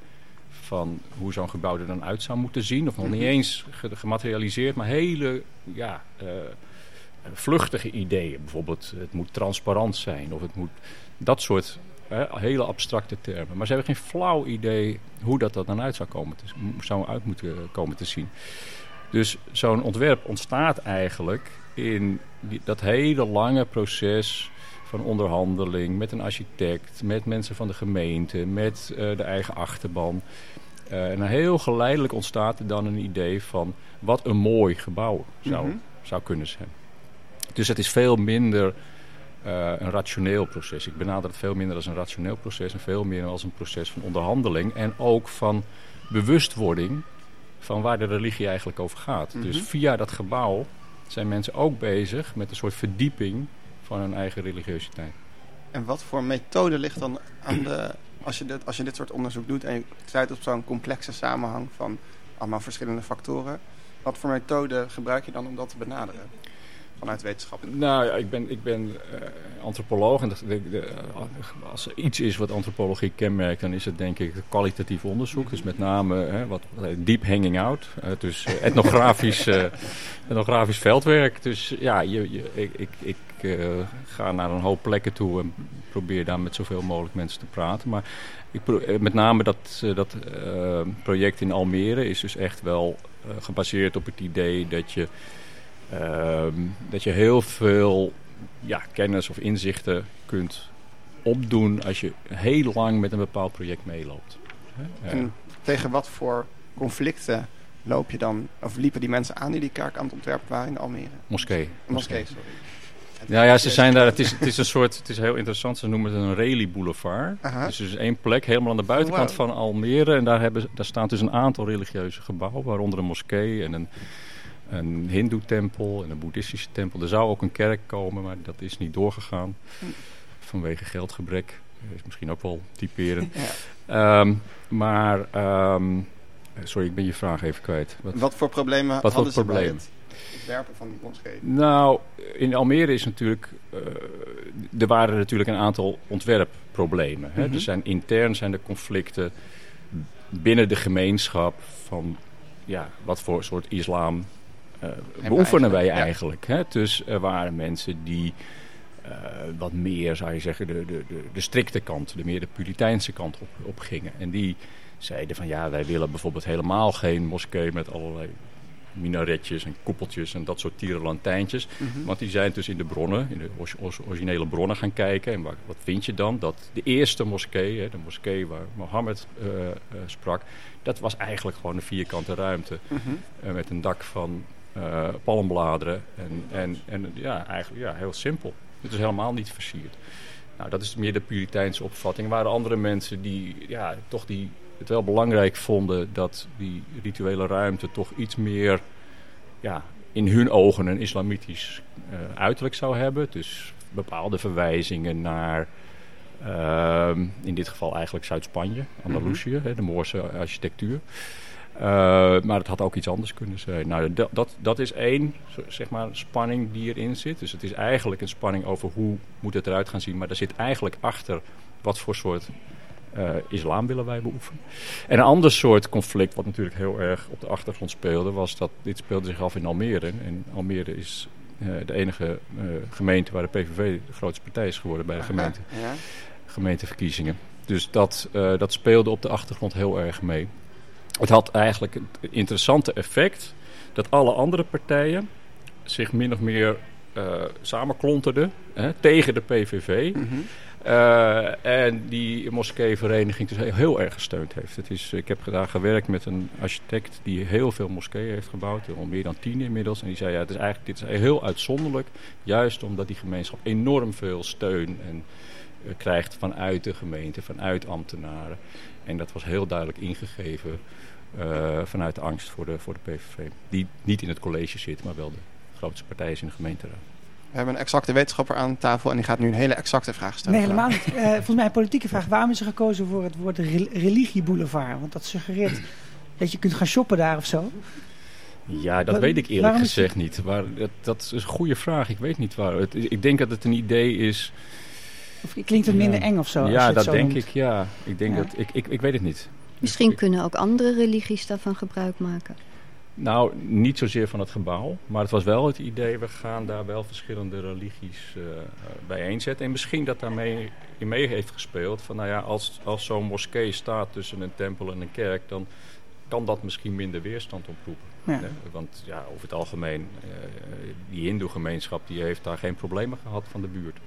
van hoe zo'n gebouw er dan uit zou moeten zien. Of nog niet eens gematerialiseerd, maar hele ja, uh, vluchtige ideeën. Bijvoorbeeld het moet transparant zijn of het moet dat soort uh, hele abstracte termen. Maar ze hebben geen flauw idee hoe dat, dat dan uit zou, komen te, zou uit moeten komen te zien. Dus zo'n ontwerp ontstaat eigenlijk in die, dat hele lange proces van onderhandeling met een architect, met mensen van de gemeente, met uh, de eigen achterban. Uh, en heel geleidelijk ontstaat er dan een idee van wat een mooi gebouw zou, mm -hmm. zou kunnen zijn. Dus het is veel minder uh, een rationeel proces. Ik benader het veel minder als een rationeel proces en veel meer als een proces van onderhandeling en ook van bewustwording van waar de religie eigenlijk over gaat. Mm -hmm. Dus via dat gebouw zijn mensen ook bezig met een soort verdieping van hun eigen religiositeit. En wat voor methode ligt dan aan de... Als je dit, als je dit soort onderzoek doet en je stuit op zo'n complexe samenhang van allemaal verschillende factoren... wat voor methode gebruik je dan om dat te benaderen? Vanuit wetenschap? Nou ja, ik ben, ik ben uh, antropoloog. En de, de, de, als er iets is wat antropologie kenmerkt, dan is het denk ik kwalitatief onderzoek. Dus met name hè, wat, wat deep hanging out. Uh, dus uh, etnografisch, etnografisch veldwerk. Dus ja, je, je, ik, ik, ik ga naar een hoop plekken toe en probeer daar met zoveel mogelijk mensen te praten. Maar ik, met name dat, dat project in Almere is dus echt wel gebaseerd op het idee dat je... Uh, dat je heel veel ja, kennis of inzichten kunt opdoen als je heel lang met een bepaald project meeloopt. En uh, tegen wat voor conflicten loop je dan, of liepen die mensen aan die die kerk aan het ontwerpen waren in Almere? Moskee. Moskee, sorry. Ja, ja, ze zijn daar. Het is, het is een soort. Het is heel interessant. Ze noemen het een Rally Boulevard. Aha. Dus er is één plek helemaal aan de buitenkant oh, wow. van Almere. En daar, hebben, daar staan dus een aantal religieuze gebouwen, waaronder een moskee en een een hindoe-tempel en een boeddhistische tempel. Er zou ook een kerk komen, maar dat is niet doorgegaan vanwege geldgebrek. is misschien ook wel typerend. Ja. Ehm, maar, ehm, sorry, ik ben je vraag even kwijt. Wat, Wat voor problemen voor hadden ze bij problemen? het werpen van die moskee? Nou, in Almere is natuurlijk. eh, er waren natuurlijk een aantal ontwerpproblemen. Hè? Mhm. Er zijn intern zijn er conflicten binnen de gemeenschap van ja, wat voor soort islam beoefenen wij eigenlijk. Hè? Dus er waren mensen die eh, wat meer, zou je zeggen, de, de, de, de strikte kant, de meer de Puriteinse kant op, op gingen. En die zeiden van ja, wij willen bijvoorbeeld helemaal geen moskee met allerlei minaretjes en koepeltjes en dat soort tierenlantijntjes. Mhm. Want die zijn dus in de bronnen, in de originele bronnen gaan kijken. En wat vind je dan? Dat de eerste moskee, hè, de moskee waar Mohammed eh, eh, sprak, dat was eigenlijk gewoon een vierkante ruimte. Mhm. met een dak van eh, palmbladeren. En, en, en ja, eigenlijk ja, heel simpel. Het is helemaal niet versierd. Nou, dat is meer de Puriteinse opvatting. Er waren andere mensen die ja, toch die het wel belangrijk vonden dat die rituele ruimte toch iets meer ja, in hun ogen een islamitisch eh, uiterlijk zou hebben. Dus bepaalde verwijzingen naar, ehm, in dit geval eigenlijk Zuid-Spanje, Andalusië, hè, de Moorse architectuur. Eh, maar het had ook iets anders kunnen zijn. Nou, dat, dat, dat is één zeg maar, spanning die erin zit. Dus het is eigenlijk een spanning over hoe moet het eruit gaan zien. Maar er zit eigenlijk achter wat voor soort eh, islam willen wij beoefenen. En een ander soort conflict, wat natuurlijk heel erg op de achtergrond speelde, was dat dit speelde zich af in Almere. En Almere is eh, de enige gemeente waar de PVV de grootste partij is geworden bij de gemeente, Ja. gemeenteverkiezingen. Dus dat, dat speelde op de achtergrond heel erg mee. Het had eigenlijk het interessante effect dat alle andere partijen zich min of meer eh samenklonterden hè, tegen de PVV. Mhm. Eh, en die moskeevereniging dus heel, heel erg gesteund heeft. Het is, ik heb daar gewerkt met een architect die heel veel moskeeën heeft gebouwd. Al meer dan tien inmiddels. En die zei, ja, het is eigenlijk, dit is heel uitzonderlijk. Juist omdat die gemeenschap enorm veel steun en, eh, krijgt vanuit de gemeente, vanuit ambtenaren. En dat was heel duidelijk ingegeven eh, vanuit de angst voor de, voor de PVV. Die niet in het college zit, maar wel de grootste partij is in de gemeenteraad. We hebben een exacte wetenschapper aan tafel en die gaat nu een hele exacte vraag stellen. Nee, helemaal niet. Eh, volgens mij een politieke vraag. Waarom is er gekozen voor het woord re- religieboulevard? Want dat suggereert dat je kunt gaan shoppen daar of zo. Ja, dat Wa- weet ik eerlijk gezegd niet. Maar dat, dat is een goede vraag. Ik weet niet waar. Het, ik denk dat het een idee is. Of klinkt het minder Ja. eng of zo? als je ja, het dat zo denk noemt? ik. Ja, ik denk Ja. dat. Ik, ik, ik weet het niet. Misschien kunnen ook andere religies daarvan gebruik maken. Nou, niet zozeer van het gebouw. Maar het was wel het idee. We gaan daar wel verschillende religies eh bijeenzetten. En misschien dat daarmee in mee heeft gespeeld. Van nou ja, als, als zo'n moskee staat tussen een tempel en een kerk. dan kan dat misschien minder weerstand oproepen. Ja. Hè? Want ja, over het algemeen, eh, die hindoe-gemeenschap die heeft daar geen problemen gehad van de buurt.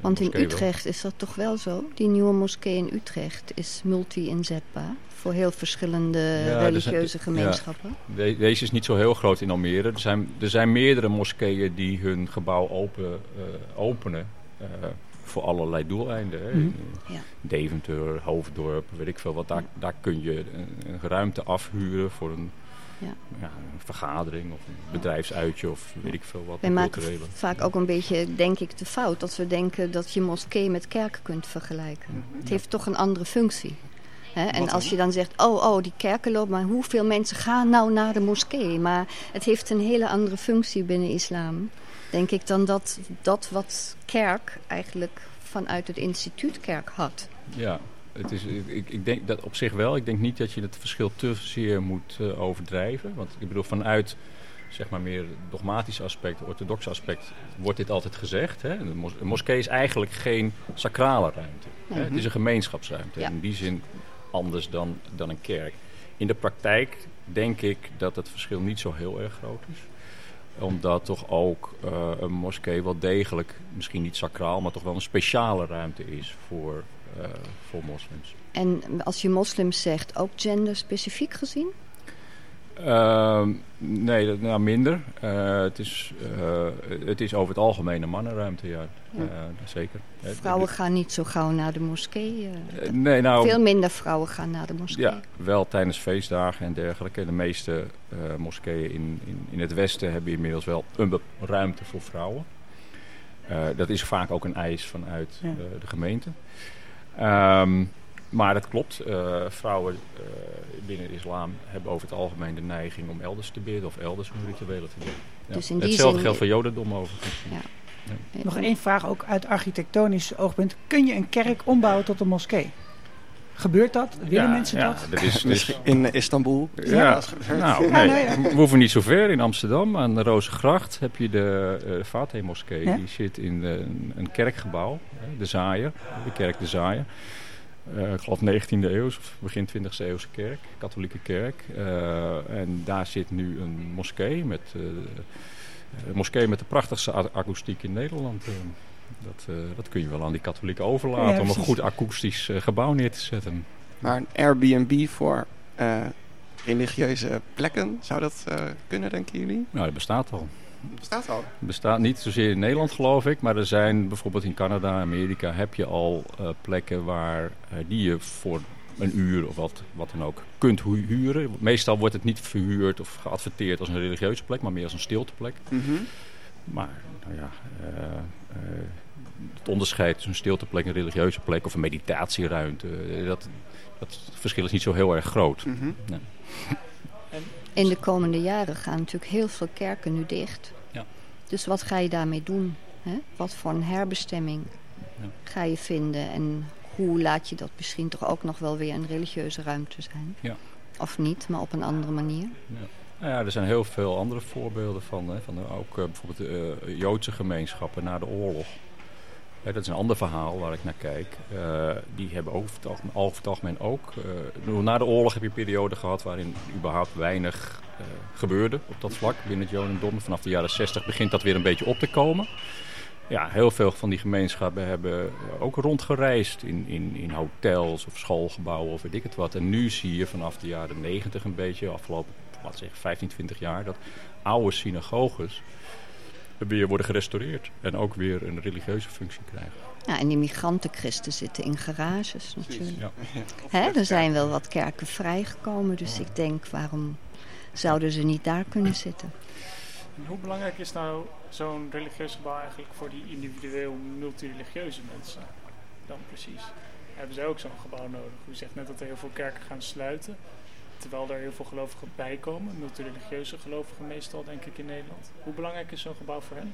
Want in wel. Utrecht is dat toch wel zo? Die nieuwe moskee in Utrecht is multi-inzetbaar voor heel verschillende er religieuze gemeenschappen. De- deze is niet zo heel groot in Almere. Er zijn, er zijn meerdere moskeeën die hun gebouw open, eh, openen eh, voor allerlei doeleinden. Hè. Mhm. Ja. Deventer, Hoofddorp, weet ik veel wat. Daar, daar kun je een, een ruimte afhuren voor een, Ja. ja, een vergadering of een bedrijfsuitje of weet ik veel wat. Wij maken vaak ook een beetje, denk ik, de fout dat we denken dat je moskee met kerk kunt vergelijken. Het heeft toch een andere functie. En als je dan zegt, oh, oh, die kerken lopen, maar hoeveel mensen gaan nou naar de moskee? Maar het heeft een hele andere functie binnen islam. Denk ik dan dat dat wat kerk eigenlijk vanuit het instituut kerk had. Ja, het is, ik, ik denk dat op zich wel. Ik denk niet dat je het verschil te zeer moet eh, overdrijven. Want ik bedoel, vanuit zeg maar meer dogmatische aspect, orthodoxe aspect, wordt dit altijd gezegd. Hè? Mos- een moskee is eigenlijk geen sacrale ruimte. Hè? Het is een gemeenschapsruimte. Ja. In die zin anders dan, dan een kerk. In de praktijk denk ik dat het verschil niet zo heel erg groot is omdat toch ook eh, een moskee wel degelijk, misschien niet sacraal, maar toch wel een speciale ruimte is voor, voor moslims. En als je moslims zegt, ook genderspecifiek gezien? Ehm, nee, dat, nou, minder. Eh, het, is, eh, het is over het algemeen een mannenruimte, ja. Ja. Eh, zeker. Eh, Vrouwen gaan niet zo gauw naar de moskee. eh, eh, nee, nou, Veel minder vrouwen gaan naar de moskee. Ja, wel tijdens feestdagen en dergelijke. De meeste eh, moskeeën in, in, in het westen hebben inmiddels wel een ruimte voor vrouwen. Eh, dat is vaak ook een eis vanuit Ja. eh, de gemeente. Ehm, maar dat klopt. eh, vrouwen eh, binnen de islam hebben over het algemeen de neiging om elders te bidden of elders hun rituelen te doen. Ja. Dus in die Hetzelfde zin- geldt voor jodendom overigens. Ja. Nog één vraag ook uit architectonisch oogpunt. Kun je een kerk ombouwen tot een moskee? Gebeurt dat? Willen Ja, mensen ja, dat? dat is, dat is- Misschien in eh, Istanbul. Ja, dat is gebeurd. nou, Ja, nee, ja. we hoeven niet zo ver. In Amsterdam, aan de Rozengracht, heb je de eh Fateh-moskee. Ja? Die zit in de- een, kerkgebouw, hè, de Zaaier, de kerk de Zaaier. Eh, ik geloof 19e eeuw, of begin 20e eeuwse kerk, katholieke kerk. Eh, en daar zit nu een moskee met, eh, een moskee met de prachtigste akoestiek in Nederland. Dat, eh, dat kun je wel aan die katholieken overlaten Ja, om een goed akoestisch eh, gebouw neer te zetten. Maar een Airbnb voor eh, religieuze plekken, zou dat eh, kunnen, denken jullie? Nou, dat bestaat al. Bestaat al. Bestaat niet zozeer in Nederland, geloof ik. Maar er zijn bijvoorbeeld in Canada, Amerika, heb je al eh, plekken waar die je voor een uur of wat, wat dan ook kunt hu- huren. Meestal wordt het niet verhuurd of geadverteerd als een religieuze plek, maar meer als een stilteplek. Mhm. Maar nou ja, eh, eh, het onderscheid tussen een stilteplek, een religieuze plek of een meditatieruimte, eh, dat, dat verschil is niet zo heel erg groot. Mhm. In de komende jaren gaan natuurlijk heel veel kerken nu dicht. Ja. Dus wat ga je daarmee doen? Hè? Wat voor een herbestemming Ja. ga je vinden? En hoe laat je dat misschien toch ook nog wel weer een religieuze ruimte zijn? Ja. Of niet, maar op een andere manier. Nou ja, er zijn heel veel andere voorbeelden van. Hè, van de- ook eh, bijvoorbeeld de eh, Joodse gemeenschappen na de oorlog. Hè, dat is een ander verhaal waar ik naar kijk. Eh, die hebben over het, algemeen, ook. eh, na de oorlog heb je een periode gehad waarin überhaupt weinig eh, gebeurde op dat vlak binnen het Jodendom. Vanaf de jaren 60 begint dat weer een beetje op te komen. Ja, heel veel van die gemeenschappen hebben eh, ook rondgereisd in, in, in hotels of schoolgebouwen of weet ik het wat. En nu zie je vanaf de jaren 90 een beetje, afgelopen we zeggen 15, 20 jaar, dat oude synagoges weer worden gerestaureerd. En ook weer een religieuze functie krijgen. Ja, en die migrantenchristen zitten in garages natuurlijk. Ja. Hè, er zijn wel wat kerken vrijgekomen, dus ik denk waarom zouden ze niet daar kunnen zitten? En hoe belangrijk is nou zo'n religieus gebouw eigenlijk voor die individueel multireligieuze mensen dan precies? Hebben zij ook zo'n gebouw nodig? U zegt net dat er heel veel kerken gaan sluiten, terwijl er heel veel gelovigen bij komen, multireligieuze gelovigen meestal denk ik in Nederland. Hoe belangrijk is zo'n gebouw voor hen?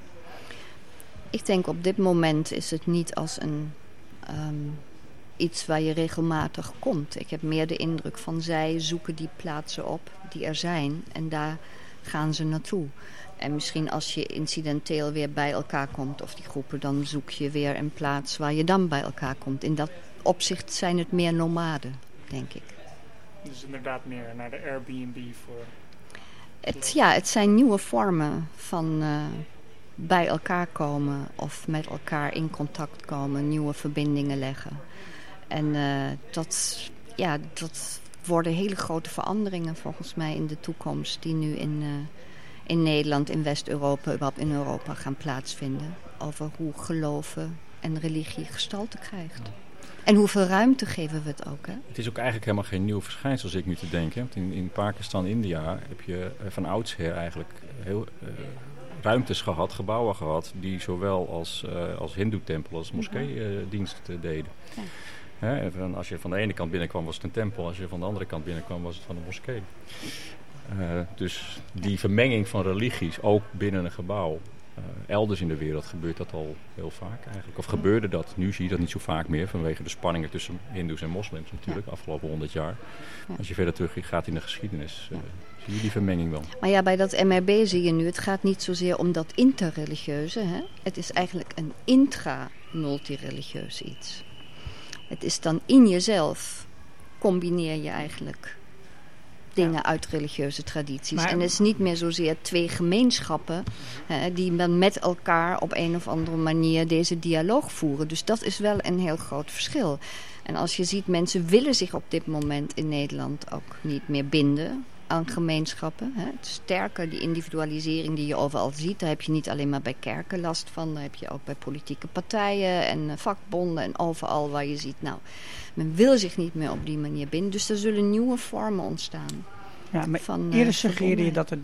Ik denk op dit moment is het niet als een ehm, iets waar je regelmatig komt. Ik heb meer de indruk van zij zoeken die plaatsen op die er zijn en daar gaan ze naartoe. En misschien als je incidenteel weer bij elkaar komt of die groepen, dan zoek je weer een plaats waar je dan bij elkaar komt. In dat opzicht zijn het meer nomaden, denk ik. Dus inderdaad meer naar de Airbnb voor. Het, ja, het zijn nieuwe vormen van eh, bij elkaar komen of met elkaar in contact komen, nieuwe verbindingen leggen. En eh, dat, ja, dat worden hele grote veranderingen volgens mij in de toekomst, die nu in, eh, in Nederland, in West-Europa, überhaupt in Europa gaan plaatsvinden. Over hoe geloven en religie gestalte krijgt. En hoeveel ruimte geven we het ook, hè? Het is ook eigenlijk helemaal geen nieuw verschijnsel, zit ik nu te denken. Want in, in Pakistan, India, heb je eh, van oudsher eigenlijk heel eh, ruimtes gehad, gebouwen gehad, die zowel als, eh als hindoe-tempel als moskee-dienst deden. Ja. Van- als je van de ene kant binnenkwam was het een tempel, als je van de andere kant binnenkwam was het van een moskee. Dus die vermenging van religies, ook binnen een gebouw, elders in de wereld gebeurt dat al heel vaak eigenlijk. Of gebeurde dat, nu zie je dat niet zo vaak meer vanwege de spanningen tussen hindoes en moslims natuurlijk, afgelopen honderd jaar. Ja. Als je verder terug gaat in de geschiedenis, eh, zie je die vermenging wel. Maar ja, bij dat MRB zie je nu, het gaat niet zozeer om dat interreligieuze. Hè? Het is eigenlijk een intra-multireligieus iets. Het is dan in jezelf, combineer je eigenlijk dingen uit religieuze tradities. Maar- en het is niet meer zozeer twee gemeenschappen hè, die dan met elkaar op een of andere manier deze dialoog voeren. Dus dat is wel een heel groot verschil. En als je ziet, mensen willen zich op dit moment in Nederland ook niet meer binden gemeenschappen. Hè. Sterker, die individualisering die je overal ziet, daar heb je niet alleen maar bij kerken last van, daar heb je ook bij politieke partijen en eh, vakbonden en overal waar je ziet, nou, men wil zich niet meer op die manier binden. Dus er zullen nieuwe vormen ontstaan. Ja, maar van. eh, eerder suggereerde je dat er,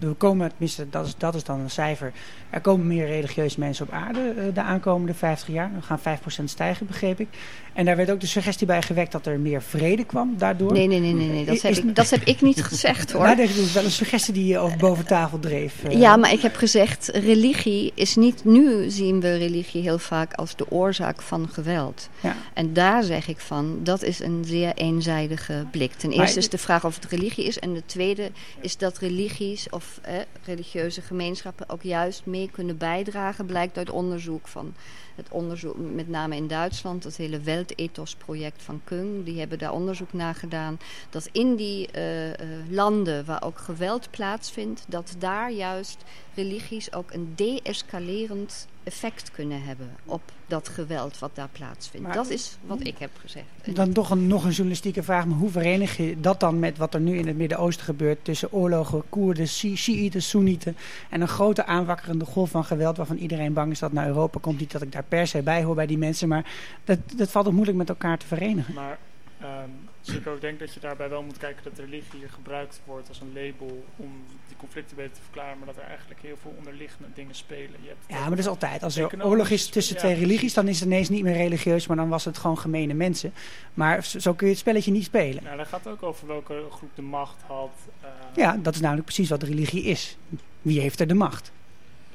er komen, tenminste dat is, dat is dan een cijfer, er komen meer religieuze mensen op aarde eh, de aankomende 50 jaar. We gaan 5% stijgen, begreep ik. En daar werd ook de suggestie bij gewekt dat er meer vrede kwam daardoor. Nee, nee, nee, nee, nee. Dat, heb is- ik, dat heb ik niet gezegd hoor. Nou, dat is wel een suggestie die je over boven tafel dreef. eh. Ja, maar ik heb gezegd, religie is niet... Nu zien we religie heel vaak als de oorzaak van geweld. Ja. En daar zeg ik van, dat is een zeer eenzijdige blik. Ten Maar- eerste is de vraag of het religie is. En de tweede is dat religies of religieuze gemeenschappen ook juist mee kunnen bijdragen. Blijkt uit onderzoek van het onderzoek, met name in Duitsland, het hele Weltethos-project van Kung. Die hebben daar onderzoek naar gedaan. Dat in die eh, eh, landen waar ook geweld plaatsvindt, dat daar juist religies ook een deescalerend effect kunnen hebben op dat geweld wat daar plaatsvindt. Maar- dat is wat ik heb gezegd. Dan toch een, nog een journalistieke vraag, maar hoe verenig je dat dan met wat er nu in het Midden-Oosten gebeurt tussen oorlogen, Koerden, Shi- Shiiten, Soenieten en een grote aanwakkerende golf van geweld waarvan iedereen bang is dat naar Europa komt. Niet dat ik daar per se bij hoor bij die mensen, maar dat, dat valt ook moeilijk met elkaar te verenigen. Maar ehm dus ik ook denk dat je daarbij wel moet kijken dat religie hier gebruikt wordt als een label om die conflicten beter te verklaren, maar dat er eigenlijk heel veel onderliggende dingen spelen. Je hebt Ja, maar dat is altijd. Als er oorlog is tussen ja, twee religies, dan is het ineens niet meer religieus, maar dan was het gewoon gemene mensen. Maar zo zo kun je het spelletje niet spelen. Nou, dat gaat ook over welke groep de macht had. eh, Ja, dat is namelijk precies wat religie is. Wie heeft er de macht?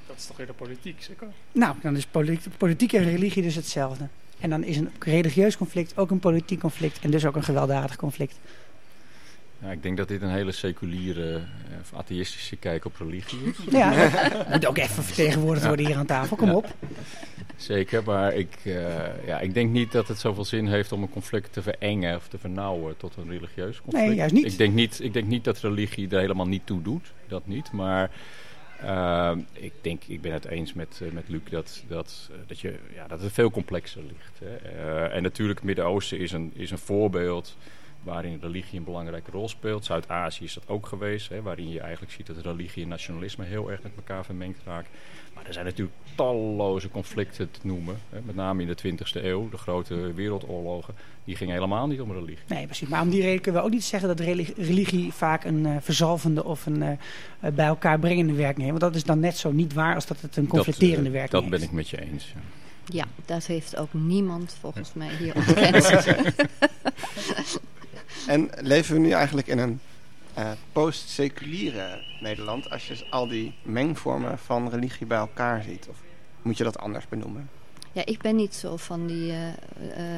Dat is toch weer de politiek, zeker? Nou, dan is politiek, politiek en religie dus hetzelfde. En dan is een religieus conflict ook een politiek conflict en dus ook een gewelddadig conflict. Ja, ik denk dat dit een hele seculiere, eh, of atheïstische kijk op religie is. Ja, moet ook even vertegenwoordigd worden hier aan tafel. Kom Ja. op. Zeker, maar ik, eh, ja, ik denk niet dat het zoveel zin heeft om een conflict te verengen of te vernauwen tot een religieus conflict. Nee, juist niet. Ik denk niet, ik denk niet dat religie er helemaal niet toe doet, dat niet. Maar eh, ik denk, ik ben het eens met, eh, met Luc dat, dat, eh, dat, je, ja, dat het veel complexer ligt. Hè. Eh, en natuurlijk, het Midden-Oosten is een, is een voorbeeld waarin religie een belangrijke rol speelt. Zuid-Azië is dat ook geweest, hè, waarin je eigenlijk ziet dat religie en nationalisme heel erg met elkaar vermengd raken. Maar er zijn natuurlijk talloze conflicten te noemen. Hè, met name in de 20e eeuw, de grote wereldoorlogen. Die gingen helemaal niet om religie. Nee, precies. Maar om die reden kunnen we ook niet zeggen dat relig- religie vaak een eh, verzalvende of een eh, eh, bij elkaar brengende werking heeft. Want dat is dan net zo niet waar als dat het een conflicterende dat, werking Dat heeft. ben ik met je eens. Ja. Ja, dat heeft ook niemand volgens mij hier ontkend. En leven we nu eigenlijk in een eh, post-seculiere Nederland als je al die mengvormen van religie bij elkaar ziet? Of moet je dat anders benoemen? Ja, ik ben niet zo van, die, eh,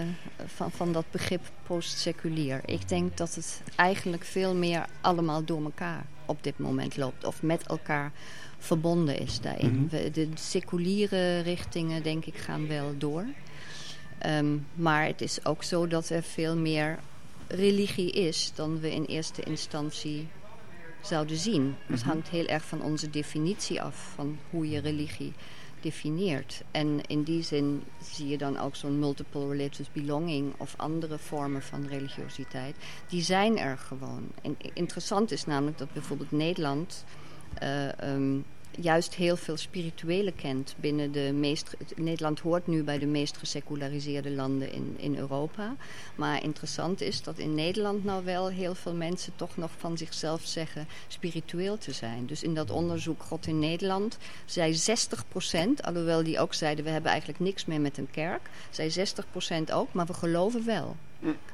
eh, van, van dat begrip postseculier. Ik denk dat het eigenlijk veel meer allemaal door elkaar op dit moment loopt. Of met elkaar verbonden is daarin. Mhm. We- de seculiere richtingen, denk ik, gaan wel door. Ehm, maar het is ook zo dat er veel meer religie is dan we in eerste instantie zouden zien. Het Mhm. hangt heel erg van onze definitie af, van hoe je religie definieert. En in die zin zie je dan ook zo'n multiple religious belonging of andere vormen van religiositeit. Die zijn er gewoon. En interessant is namelijk dat bijvoorbeeld Nederland eh, ehm, juist heel veel spirituele kent binnen de meest. Nederland hoort nu bij de meest geseculariseerde landen in, in Europa. Maar interessant is dat in Nederland nou wel heel veel mensen toch nog van zichzelf zeggen spiritueel te zijn. Dus in dat onderzoek God in Nederland zei 60%, alhoewel die ook zeiden we hebben eigenlijk niks meer met een kerk, zei 60% ook, maar we geloven wel.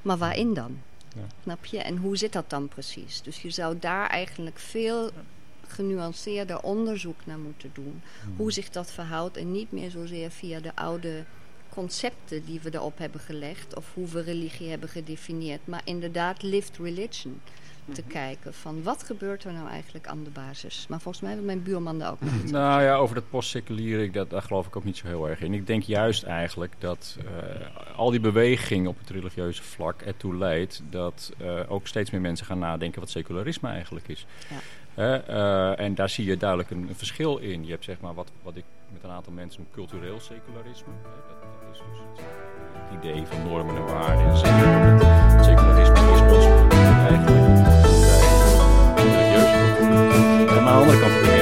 Maar waarin dan? Ja. Snap je? En hoe zit dat dan precies? Dus je zou daar eigenlijk veel genuanceerder onderzoek naar moeten doen. Hoe zich dat verhoudt en niet meer zozeer via de oude concepten die we erop hebben gelegd of hoe we religie hebben gedefinieerd, maar inderdaad lived religion te kijken van wat gebeurt er nou eigenlijk aan de basis. Maar volgens mij wil mijn buurman daar ook nog iets Nou ja, over dat postseculiere, dat, daar geloof ik ook niet zo heel erg in. Ik denk juist eigenlijk dat eh, al die beweging op het religieuze vlak ertoe leidt dat eh, ook steeds meer mensen gaan nadenken wat secularisme eigenlijk is. Ja. Eh, en daar zie je duidelijk een, verschil in. Je hebt zeg maar wat, wat ik met een aantal mensen noem cultureel secularisme. Dat, dat is dus het, idee van normen en waarden. En secularisme, is ons eigenlijk. En aan de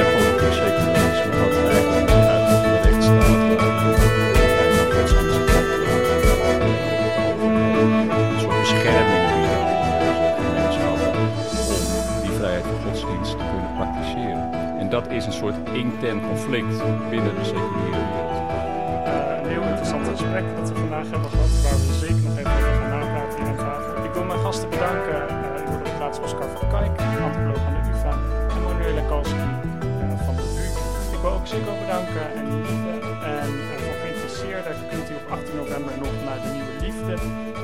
soort intern conflict binnen de seculiere wereld. Eh, een heel interessant gesprek dat we vandaag hebben gehad, waar we zeker nog even over gaan aan tafel. Ik wil mijn gasten bedanken. Uh, ik word op plaats Oscar van Kijk, antropoloog aan de UvA, en Manuela Kalski eh, van de VU. Ik wil ook Zico bedanken en Lieve. En eh, voor geïnteresseerden kunt u op 18 november nog naar de Nieuwe Liefde,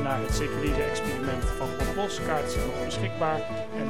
naar het seculiere experiment van God Bos. Kaarten zijn nog beschikbaar. En